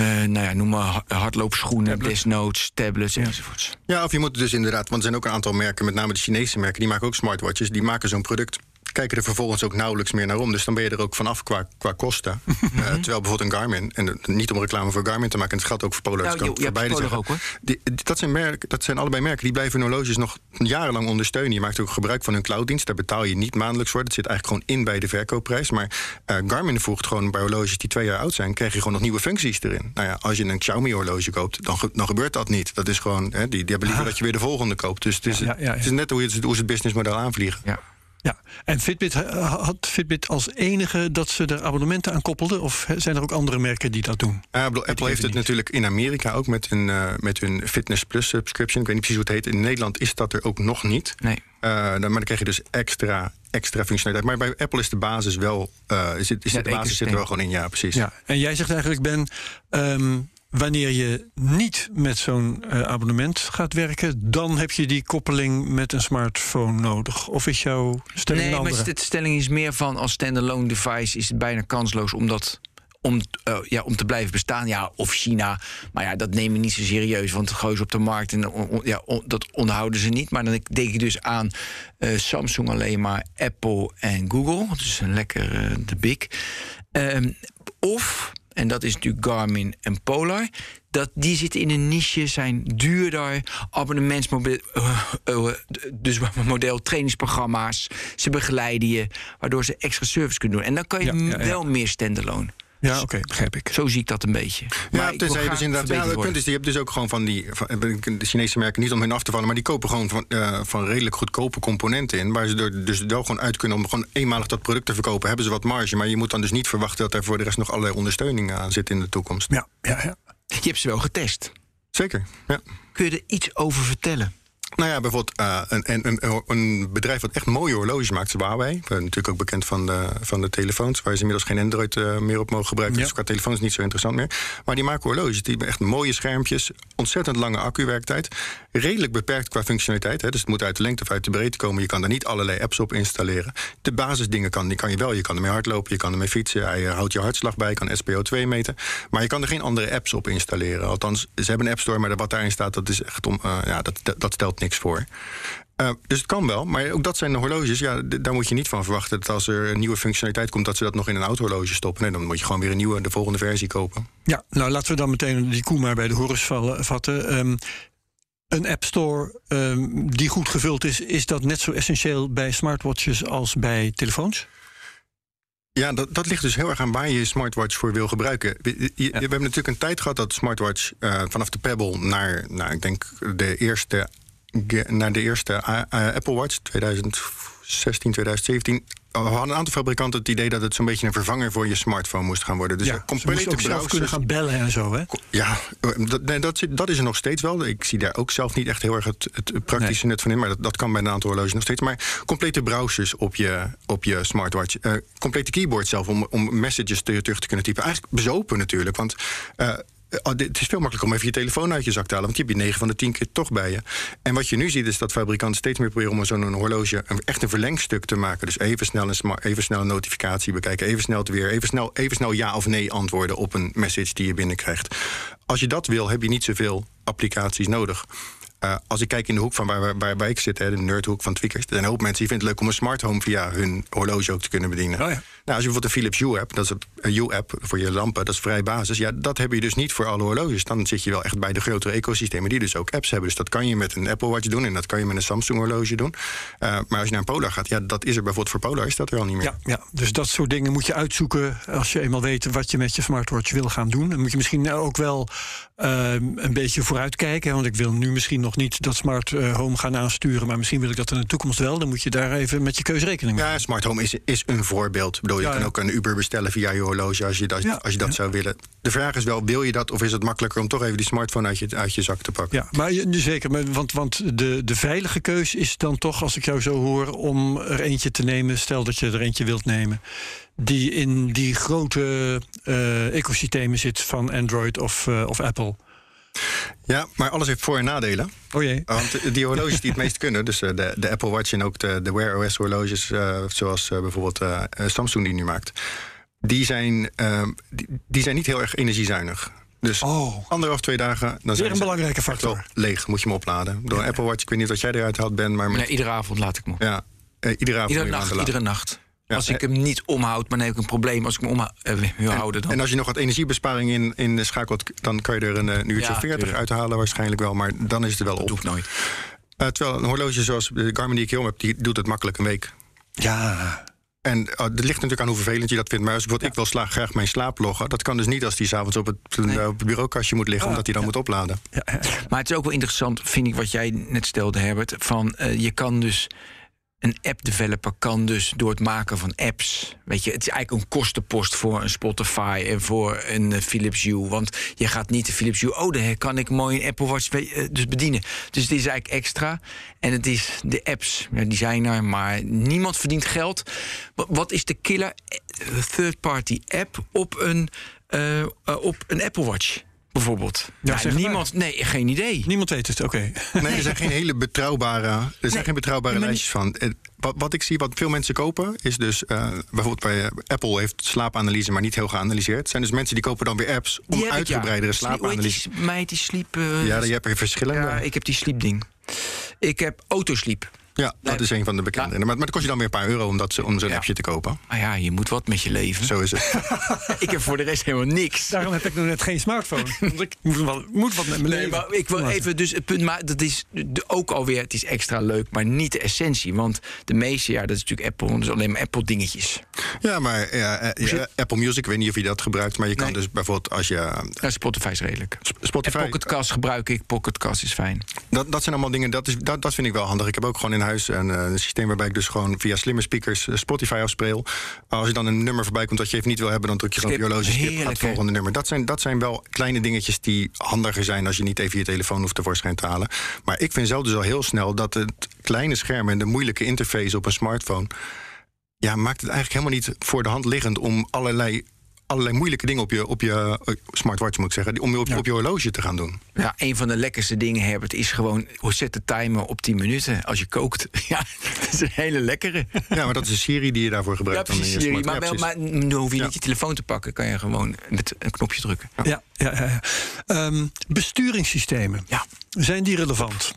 nou ja, noem maar ha- hardloopschoenen, desnoods, tablets enzovoorts. Ja, of je moet dus inderdaad, want er zijn ook een aantal merken, met name de Chinese merken, die maken ook smartwatches. Die maken zo'n product, kijken er vervolgens ook nauwelijks meer naar om. Dus dan ben je er ook vanaf qua, qua kosten. Eh, terwijl bijvoorbeeld een Garmin, en eh, niet om reclame voor Garmin te maken, en het geldt ook voor Polar. Nou, je- je beide Polar ook, die- dat, zijn merken, dat zijn allebei merken die blijven hun horloges nog jarenlang ondersteunen. Je maakt ook gebruik van hun clouddienst. Daar betaal je niet maandelijks voor. Dat zit eigenlijk gewoon in bij de verkoopprijs. Maar eh, Garmin voegt gewoon bij horloges die twee jaar oud zijn, krijg je gewoon nog nieuwe functies erin. Nou ja, als je een Xiaomi horloge koopt, dan, ge- dan gebeurt dat niet. Dat is gewoon, hè, die, die hebben liever dat je weer de volgende koopt. Dus het is, Ja, ja, ja. Het is net hoe, het, hoe ze het businessmodel aanvliegen. Ja. Ja, en Fitbit eh, had Fitbit als enige dat ze er abonnementen aan koppelden? Of zijn er ook andere merken die dat doen? Apple heeft het niet. natuurlijk in Amerika ook met hun, eh, met hun Fitness Plus subscription. Ik weet niet precies hoe het heet. In Nederland is dat er ook nog niet. Nee. Eh, dan, maar dan krijg je dus extra, extra functionaliteit. Maar bij Apple is de basis wel. eh is het, is Ja, de basis zit er wel gewoon in, ja, precies. Ja, en jij zegt eigenlijk, Ben, ehm, wanneer je niet met zo'n eh, abonnement gaat werken, dan heb je die koppeling met een smartphone nodig. Of is jouw stelling Nee, een maar andere? de stelling is meer van als standalone device is het bijna kansloos omdat. Om, eh, ja, om te blijven bestaan. Ja, of China. Maar ja, dat neem ik niet zo serieus. Want het gooien ze op de markt. En on- on- ja, on- dat onderhouden ze niet. Maar dan denk ik dus aan eh, Samsung alleen maar, Apple en Google. Dus een lekker eh, de big. Ehm, of, en dat is natuurlijk Garmin en Polar. Dat die zitten in een niche, zijn duurder, abonnementsmodel, eh, eh, dus model trainingsprogramma's. Ze begeleiden je, waardoor ze extra service kunnen doen. En dan kan je Ja, ja, ja. wel meer standalone. Ja, oké, begrijp ik. Zo zie ik dat een beetje. Ja, Maar tenzij je dus inderdaad. Ja, het punt is, je hebt dus ook gewoon van die. Van, de Chinese merken niet om hun af te vallen, maar die kopen gewoon van, eh, van redelijk goedkope componenten in. Waar ze er dus wel gewoon uit kunnen om gewoon eenmalig dat product te verkopen. Hebben ze wat marge, maar je moet dan dus niet verwachten dat er voor de rest nog allerlei ondersteuning aan zit in de toekomst. Ja, ja, ja. Je hebt ze wel getest. Zeker. Ja. Kun je er iets over vertellen? Nou ja, bijvoorbeeld eh, een, een, een, een bedrijf wat echt mooie horloges maakt, is Huawei. Natuurlijk ook bekend van de, van de telefoons, waar ze inmiddels geen Android eh, meer op mogen gebruiken. Ja. Dus qua telefoon is niet zo interessant meer. Maar die maken horloges, die hebben echt mooie schermpjes, ontzettend lange accuwerktijd, redelijk beperkt qua functionaliteit. Hè, dus het moet uit de lengte of uit de breedte komen. Je kan er niet allerlei apps op installeren. De basisdingen kan, die kan je wel. Je kan ermee hardlopen, je kan ermee fietsen, hij eh, houdt je hartslag bij, je kan SPO2 meten. Maar je kan er geen andere apps op installeren. Althans, ze hebben een app store, maar wat daarin staat, dat is echt om, ja, dat, dat, dat stelt niks voor. Eh, dus het kan wel, maar ook dat zijn de horloges. Ja, daar moet je niet van verwachten dat als er een nieuwe functionaliteit komt, dat ze dat nog in een oud horloge stoppen. Nee, dan moet je gewoon weer een nieuwe, de volgende versie kopen. Ja, nou laten we dan meteen die koe maar bij de horens vallen, vatten. Ehm, een app store ehm, die goed gevuld is, is dat net zo essentieel bij smartwatches als bij telefoons? Ja, dat, dat ligt dus heel erg aan waar je je smartwatch voor wil gebruiken. We, je- we hebben natuurlijk een tijd gehad dat smartwatch eh, vanaf de Pebble naar, nou, ik denk de eerste, naar de eerste eh, eh, Apple Watch 2016, 2017. We hadden een aantal fabrikanten het idee dat het zo'n beetje een vervanger voor je smartphone moest gaan worden. Dus ja, ze complete ook zelf kunnen gaan bellen en zo, hè? Ja, dat, nee, dat, dat is er nog steeds wel. Ik zie daar ook zelf niet echt heel erg het, het praktische nut van in. Maar dat, dat kan bij een aantal horloges nog steeds. Maar complete browsers op je, op je smartwatch. eh, complete keyboard zelf om, om messages te- terug te kunnen typen. Eigenlijk bezopen natuurlijk. Want eh, oh, dit- het is veel makkelijker om even je telefoon uit je zak te halen. Want die heb je 9 van de 10 keer toch bij je. En wat je nu ziet is dat fabrikanten steeds meer proberen om zo'n horloge een, echt een verlengstuk te maken. Dus even snel, een even snel notificatie bekijken. Even snel het weer. Even snel, even snel ja of nee antwoorden op een message die je binnenkrijgt. Als je dat wil, heb je niet zoveel applicaties nodig. Eh, als ik kijk in de hoek van waar, waar, waar, ik zit, hè, de nerdhoek van Tweakers, er zijn een hoop mensen die vinden het leuk om een smart home via hun horloge ook te kunnen bedienen. Oh ja. Nou, als je bijvoorbeeld een Philips Hue hebt, dat is een Hue-app voor je lampen, dat is vrij basis. Ja, dat heb je dus niet voor alle horloges. Dan zit je wel echt bij de grotere ecosystemen die dus ook apps hebben. Dus dat kan je met een Apple Watch doen en dat kan je met een Samsung horloge doen. Eh, maar als je naar een Polar gaat, ja, dat is er bijvoorbeeld voor Polar, is dat er al niet meer. Ja, ja, dus dat soort dingen moet je uitzoeken als je eenmaal weet wat je met je smartwatch wil gaan doen. Dan moet je misschien ook wel ehm, een beetje vooruitkijken. Want ik wil nu misschien nog niet dat smart eh, home gaan aansturen, maar misschien wil ik dat in de toekomst wel. Dan moet je daar even met je keuze rekening mee. Ja, smart home is, is een voorbeeld. Bedoel, je Ja, kan ja. ook een Uber bestellen via je horloge als je dat, Ja, als je dat ja. zou willen. De vraag is wel, wil je dat of is het makkelijker om toch even die smartphone uit je, uit je zak te pakken? Ja, maar zeker. Want, want de, de veilige keus is dan toch, als ik jou zo hoor, om er eentje te nemen. Stel dat je er eentje wilt nemen. Die in die grote eh, ecosystemen zit van Android of, eh, of Apple. Ja, maar alles heeft voor- en nadelen. Oh jee. Want die horloges die het meest kunnen, dus eh, de, de Apple Watch en ook de, de Wear OS horloges, eh, zoals eh, bijvoorbeeld Samsung die nu maakt, die zijn, eh, die, die zijn niet heel erg energiezuinig. Dus Oh. anderhalf, twee dagen, dan Weer zijn een ze belangrijke factor. leeg, moet je hem opladen. Door een Apple Watch, ik weet niet wat jij eruit haalt, Ben, maar met, Nee, iedere avond laat ik hem op. ja, eh, iedere avond Iedere nacht, iedere nacht. Ja, als ik hem niet omhoud, maar dan heb ik een probleem. Als ik hem omhouden eh, dan... En als je nog wat energiebesparing in, in schakelt, dan kan je er een, eh, een uurtje Ja, of 40 tuurlijk. uithalen waarschijnlijk wel, maar dan is het er wel dat op. doe ik nooit. Eh, terwijl een horloge zoals de Garmin die ik om heb, die doet het makkelijk een week. Ja. En uh, het ligt natuurlijk aan hoe vervelend je dat vindt. Maar als bijvoorbeeld ik wil graag mijn slaap loggen... dat kan dus niet als die s'avonds op, het, Nee. op het bureaukastje moet liggen... Ah, omdat hij dan moet opladen. ja, ja. Maar het is ook wel interessant, vind ik, wat jij net stelde, Herbert. Van je kan dus. Een app-developer kan dus door het maken van apps. Weet je, het is eigenlijk een kostenpost voor een Spotify en voor een eh, Philips Hue. Want je gaat niet de Philips Hue. Oh, daar kan ik mooi een Apple Watch eh, dus bedienen. Dus het is eigenlijk extra. En het is de apps, die zijn er, maar niemand verdient geld. Wa- Wat is de killer eh, third-party app op een, op een Apple Watch? Bijvoorbeeld. Ja, Nou, zeg maar. niemand, nee, geen idee. Niemand weet het, oké. Nee, er zijn geen hele betrouwbare, er zijn Nee, geen betrouwbare lijstjes van. Wat, wat ik zie, wat veel mensen kopen, is dus... eh, bijvoorbeeld bij eh, Apple heeft slaapanalyse, maar niet heel geanalyseerd. Het zijn dus mensen die kopen dan weer apps... om Die heb ik, ja. uitgebreidere slaapanalyse... die, meid die sliep... eh, Ja, je hebt er verschillende. ja, ik heb die sliepding. Ik heb autosleep. Ja, dat Nee. is een van de bekende. Maar, maar dat kost je dan weer een paar euro om, dat, om zo'n Ja. appje te kopen. Ah ja, je moet wat met je leven. Zo is het. ik heb voor de rest helemaal niks. Daarom heb ik nog net geen smartphone. Want ik moet, wel, moet wat met mijn Nee, leven. maar ik wil even dus het punt, maar dat is ook alweer, het is extra leuk, maar niet de essentie. Want de meeste, ja, dat is natuurlijk Apple, dus alleen maar Apple dingetjes. Ja, maar ja, eh, ja, Apple Music, ik weet niet of je dat gebruikt... maar je kan Nee. dus bijvoorbeeld als je... Nou, Spotify is redelijk. Spotify... En Pocketcast gebruik ik, Pocketcast is fijn. Dat, dat zijn allemaal dingen, dat, is, dat, dat vind ik wel handig. Ik heb ook gewoon in huis een, eh, een systeem waarbij ik dus gewoon via slimme speakers eh, Spotify afspeel. Als je dan een nummer voorbij komt dat je even niet wil hebben, dan druk je gewoon op Skip. gaat het volgende nummer. Dat zijn, dat zijn wel kleine dingetjes die handiger zijn als je niet even je telefoon hoeft tevoorschijn te halen. Maar ik vind zelf dus al heel snel dat het kleine scherm en de moeilijke interface op een smartphone. Ja, maakt het eigenlijk helemaal niet voor de hand liggend om allerlei. Allerlei moeilijke dingen op je, op je eh, smartwatch, moet ik zeggen, die- om op, op je horloge te gaan doen. Ja, een van de lekkerste dingen, Herbert, is gewoon... hoe zet de timer op 10 minuten als je kookt. Ja, dat is een hele lekkere. Ja, maar dat is een Siri die je daarvoor Ja, gebruikt. precies, je Siri. smart- Maar, ja, maar hoef je Ja. niet je telefoon te pakken. Kan je gewoon met een knopje drukken. Ja, ja, ja, ja. Ehm, besturingssystemen. Ja. Zijn die relevant?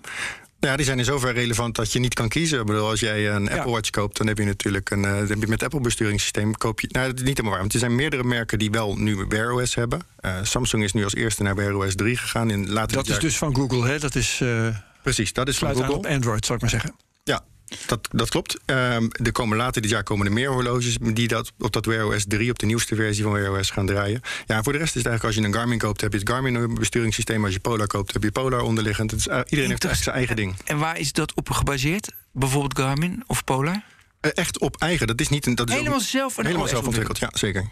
Ja, die zijn in zover relevant dat je niet kan kiezen. Ik bedoel, als jij een Apple Watch koopt, dan heb je natuurlijk een. eh, dan heb je met Apple besturingssysteem koop je. Nou, dat is niet helemaal waar. Want er zijn meerdere merken die wel nu Wear OS hebben. Eh, Samsung is nu als eerste naar Wear OS 3 gegaan. In later Dat is jaar- dus van Google, hè? Dat is eh precies, dat is van sluit aan Google. op Android, zou ik maar zeggen. Ja, dat, dat klopt. Ehm, er komen later dit jaar komen er meer horloges die dat op dat Wear OS 3, op de nieuwste versie van Wear OS gaan draaien. Ja, en voor de rest is het eigenlijk als je een Garmin koopt, heb je het Garmin besturingssysteem. Als je Polar koopt, heb je Polar onderliggend. Het is, eh, iedereen heeft echt zijn eigen ding. En waar is dat op gebaseerd? Bijvoorbeeld Garmin of Polar? Eh, echt op eigen. Dat is niet een. Dat is Helemaal ook- zelf een helemaal zelf ontwikkeld. Ja, zeker.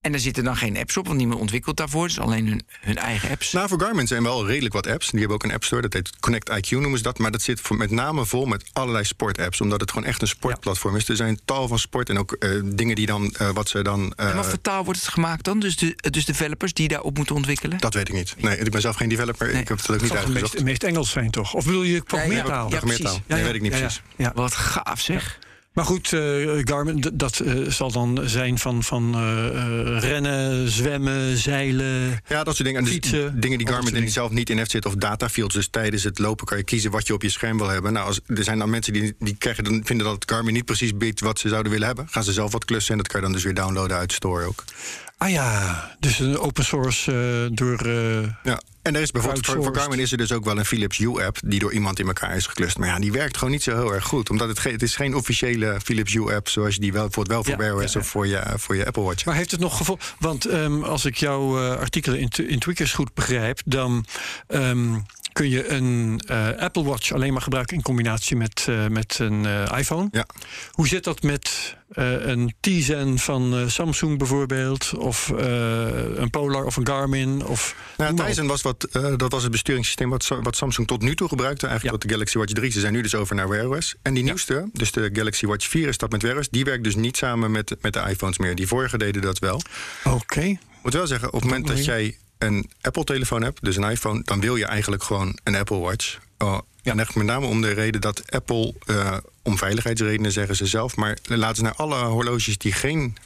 En daar zitten dan geen apps op, want niemand ontwikkelt daarvoor. Dus alleen hun, hun eigen apps. Nou, voor Garmin zijn wel redelijk wat apps. Die hebben ook een app store, dat heet Connect IQ noemen ze dat. Maar dat zit voor- met name vol met allerlei sportapps. Omdat het gewoon echt een sportplatform is. Er zijn tal van sport en ook eh, dingen die dan, eh, wat ze dan... eh, en wat voor taal wordt het gemaakt dan? Dus de dus developers die daarop moeten ontwikkelen? dat weet ik niet. Nee, ik ben zelf geen developer. Nee. Ik heb het ook niet Het zal het uitgezocht. meest, meest Engels zijn, toch? Of bedoel je programmeertaal? ja, Programmeertaal. precies. Nee, weet ik niet ja, precies. Ja, ja. Wat gaaf zeg. Maar goed, eh, Garmin, dat eh, zal dan zijn van, van eh, rennen, zwemmen, zeilen. Ja, dat soort dingen. En dus Fietsen, dingen die Garmin zelf niet in heeft zitten. Of datafields. Dus tijdens het lopen kan je kiezen wat je op je scherm wil hebben. Nou, als, er zijn dan mensen die, die krijgen, dan vinden dat Garmin niet precies biedt wat ze zouden willen hebben. Gaan ze zelf wat klussen en dat kan je dan dus weer downloaden uit de store ook. Ah ja, dus een open source door... Ja, en er is bijvoorbeeld voor, voor. Garmin is er dus ook wel een Philips Hue app die door iemand in elkaar is geklust. Maar ja, die werkt gewoon niet zo heel erg goed, omdat het, ge- het is geen officiële Philips Hue app zoals je die wel bijvoorbeeld wel voor Ja, Wear OS ja, of voor je, voor je Apple Watch. Maar heeft het nog gevolg? Want ehm, als ik jouw eh, artikelen in, in Tweakers goed begrijp, dan ehm, kun je een eh, Apple Watch alleen maar gebruiken in combinatie met, eh, met een eh, iPhone. Ja. Hoe zit dat met een Tizen van Samsung bijvoorbeeld? Of een Polar of een Garmin? Of, Nou. Tizen was, wat, dat was het besturingssysteem wat, wat Samsung tot nu toe gebruikte. Eigenlijk Ja. tot de Galaxy Watch 3. Ze zijn nu dus over naar Wear OS. En die nieuwste, dus de Galaxy Watch 4 is dat met Wear OS. Die werkt dus niet samen met, met de iPhones meer. Die vorige deden dat wel. Oké. Ik moet wel zeggen, op het moment dat jij een Apple-telefoon hebt, dus een iPhone, dan wil je eigenlijk gewoon een Apple Watch. Oh, En echt met name om de reden dat Apple, eh, om veiligheidsredenen zeggen ze zelf, maar laten ze naar alle horloges die geen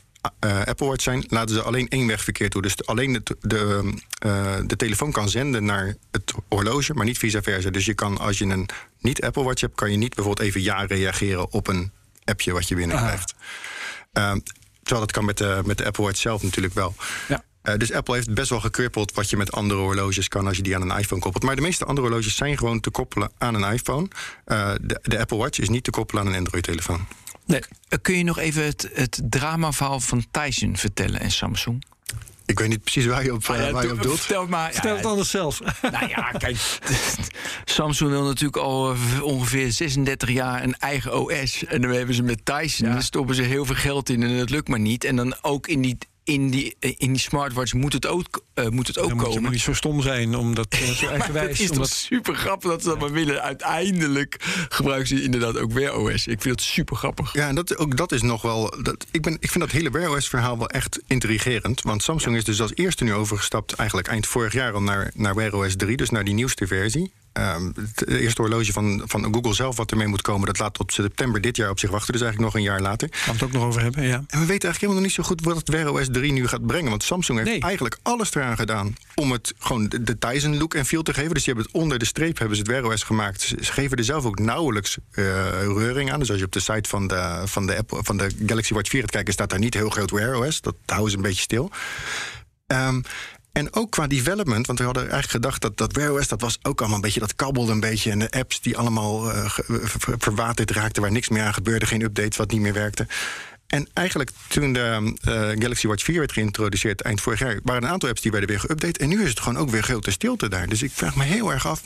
eh, Apple Watch zijn, laten ze alleen één wegverkeer toe. Dus alleen de, de, eh, de telefoon kan zenden naar het horloge, maar niet vice versa. Dus je kan, als je een niet Apple Watch hebt, kan je niet bijvoorbeeld even ja reageren op een appje wat je binnenkrijgt. Ehm, terwijl dat kan met de, met de Apple Watch zelf natuurlijk wel. Ja. Eh, dus Apple heeft best wel gekrippeld wat je met andere horloges kan als je die aan een iPhone koppelt. Maar de meeste andere horloges zijn gewoon te koppelen aan een iPhone. Eh, de, de Apple Watch is niet te koppelen aan een Android-telefoon. Nee. Eh, Kun je nog even het, het dramaverhaal van Tyson vertellen en Samsung? Ik weet niet precies waar je op, Ah, eh, waar je op doelt. Vertel maar. Stel ja, het anders zelf. Nou ja, kijk. Samsung wil natuurlijk al ongeveer 36 jaar een eigen OS. En dan hebben ze met Tyson, dan stoppen ze heel veel geld in en dat lukt maar niet. En dan ook in die, in die, eh, in die smartwatch moet het ook, eh, moet het ook Dan moet je maar komen. niet zo stom zijn om dat eh, zo Maar eigenwijs... het is om toch super grappig dat ze dat maar willen. Uiteindelijk gebruiken ze inderdaad ook Wear OS. Ik vind het super grappig. Ja, en dat, ook dat is nog wel. Dat, ik, ben, ik vind dat hele Wear OS-verhaal wel echt intrigerend. Want Samsung is dus als eerste nu overgestapt, eigenlijk eind vorig jaar al naar, naar Wear OS 3, dus naar die nieuwste versie. Ehm, het eerste horloge van, van Google zelf wat ermee moet komen, dat laat tot september dit jaar op zich wachten. Dus eigenlijk nog een jaar later. Gaan we het ook nog over hebben, ja. En we weten eigenlijk helemaal nog niet zo goed wat het Wear OS 3 nu gaat brengen. Want Samsung heeft Nee. eigenlijk alles eraan gedaan om het gewoon de, de Tizen look en feel te geven. Dus die hebben het onder de streep hebben ze het Wear OS gemaakt. Ze, ze geven er zelf ook nauwelijks eh, reuring aan. Dus als je op de site van de, van, de Apple, van de Galaxy Watch 4 gaat kijken, staat daar niet heel groot Wear OS. Dat houden ze een beetje stil. Ehm, en ook qua development, want we hadden eigenlijk gedacht dat dat Wear OS, dat was ook allemaal een beetje, dat kabbelde een beetje. En de apps die allemaal eh, ge- ver- verwaterd raakten, waar niks meer aan gebeurde, geen updates, wat niet meer werkte. En eigenlijk toen de eh, Galaxy Watch 4 werd geïntroduceerd eind vorig jaar, waren een aantal apps die werden weer geüpdate. En nu is het gewoon ook weer grote stilte daar. Dus ik vraag me heel erg af,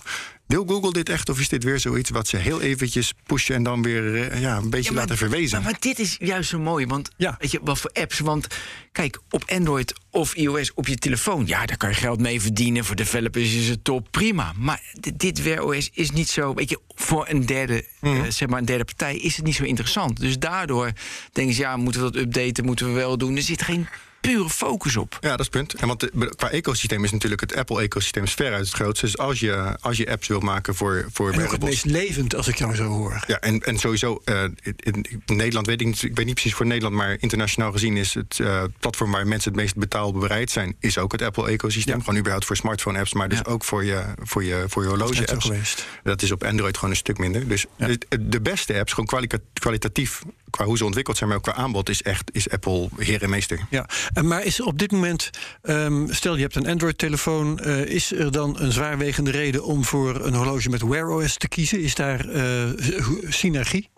wil Google dit echt of is dit weer zoiets wat ze heel eventjes pushen en dan weer eh, ja, een beetje Ja, maar- laten verwezen? Maar, maar dit is juist zo mooi, want Ja. weet je, wat voor apps? Want kijk, op Android of iOS op je telefoon, ja, daar kan je geld mee verdienen. Voor developers is het top, prima. Maar dit, Wear OS is niet zo, weet je, voor een derde, Mhm. eh, zeg maar een derde partij is het niet zo interessant. Dus daardoor denken ze, ja, moeten we dat updaten, moeten we wel doen. Er zit geen pure focus op. Ja, dat is het punt. En want de- qua ecosysteem is natuurlijk het Apple-ecosysteem veruit het grootste. Dus als je, als je apps wil maken voor, voor En ook het meest levend, als ik jou zo hoor. Ja, en, en sowieso, eh, in, in Nederland weet ik niet, ik weet niet precies voor Nederland, maar internationaal gezien is het eh, platform waar mensen het meest betaalbereid zijn, is ook het Apple-ecosysteem. Ja. Gewoon überhaupt voor smartphone-apps, maar dus Ja. ook voor je, voor je, voor je horloge-apps. Dat is op Android gewoon een stuk minder. Dus Ja. de, de beste apps, gewoon kwalita- kwalitatief, qua hoe ze ontwikkeld zijn, maar ook qua aanbod, is echt is Apple heer en meester. Ja, maar is op dit moment, ehm, stel je hebt een Android-telefoon, eh, is er dan een zwaarwegende reden om voor een horloge met Wear OS te kiezen? Is daar eh, synergie?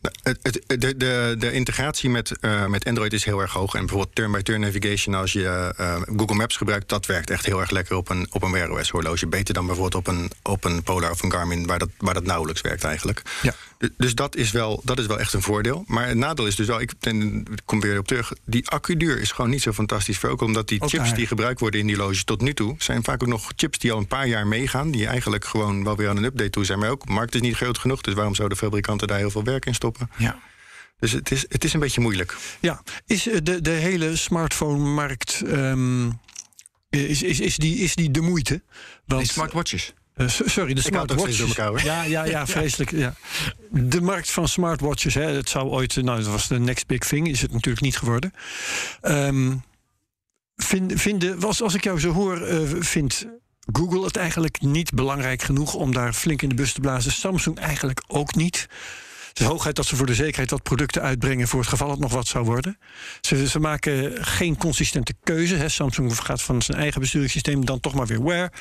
Nou, de, de, de integratie met, eh, met Android is heel erg hoog. En bijvoorbeeld turn-by-turn navigation, als je Google Maps gebruikt, dat werkt echt heel erg lekker op een, op een Wear OS horloge. Beter dan bijvoorbeeld op een, op een Polar of een Garmin, waar dat, waar dat nauwelijks werkt eigenlijk. Ja. Du- Dus dat is, wel, dat is wel echt een voordeel. Maar het nadeel is dus wel, ik, en ik kom weer op terug, die accuduur is gewoon niet zo fantastisch. Ook omdat die Ook chips daar. die gebruikt worden in die horloges tot nu toe, zijn vaak ook nog chips die al een paar jaar meegaan, die eigenlijk gewoon wel weer aan een update toe zijn. Maar ook, de markt is niet groot genoeg, dus waarom zouden fabrikanten daar heel veel werk in stoppen? Ja. Dus het is, het is een beetje moeilijk. Ja, is eh, de, de hele smartphone-markt. ehm, is, is, is, die, is die de moeite? Want, Nee, smartwatches. Eh, so- sorry, de smartwatches. Ja, ja, ja, vreselijk. Ja. De markt van smartwatches, hè, het zou ooit, eh, nou, dat was de next big thing, is het natuurlijk niet geworden. Ehm vind, vinden, als, als ik jou zo hoor, eh, vindt Google het eigenlijk niet belangrijk genoeg om daar flink in de bus te blazen. Samsung eigenlijk ook niet. Het is hoogheid dat ze voor de zekerheid wat producten uitbrengen voor het geval het nog wat zou worden. Ze, ze maken geen consistente keuze. Hè. Samsung gaat van zijn eigen besturingssysteem dan toch maar weer Wear.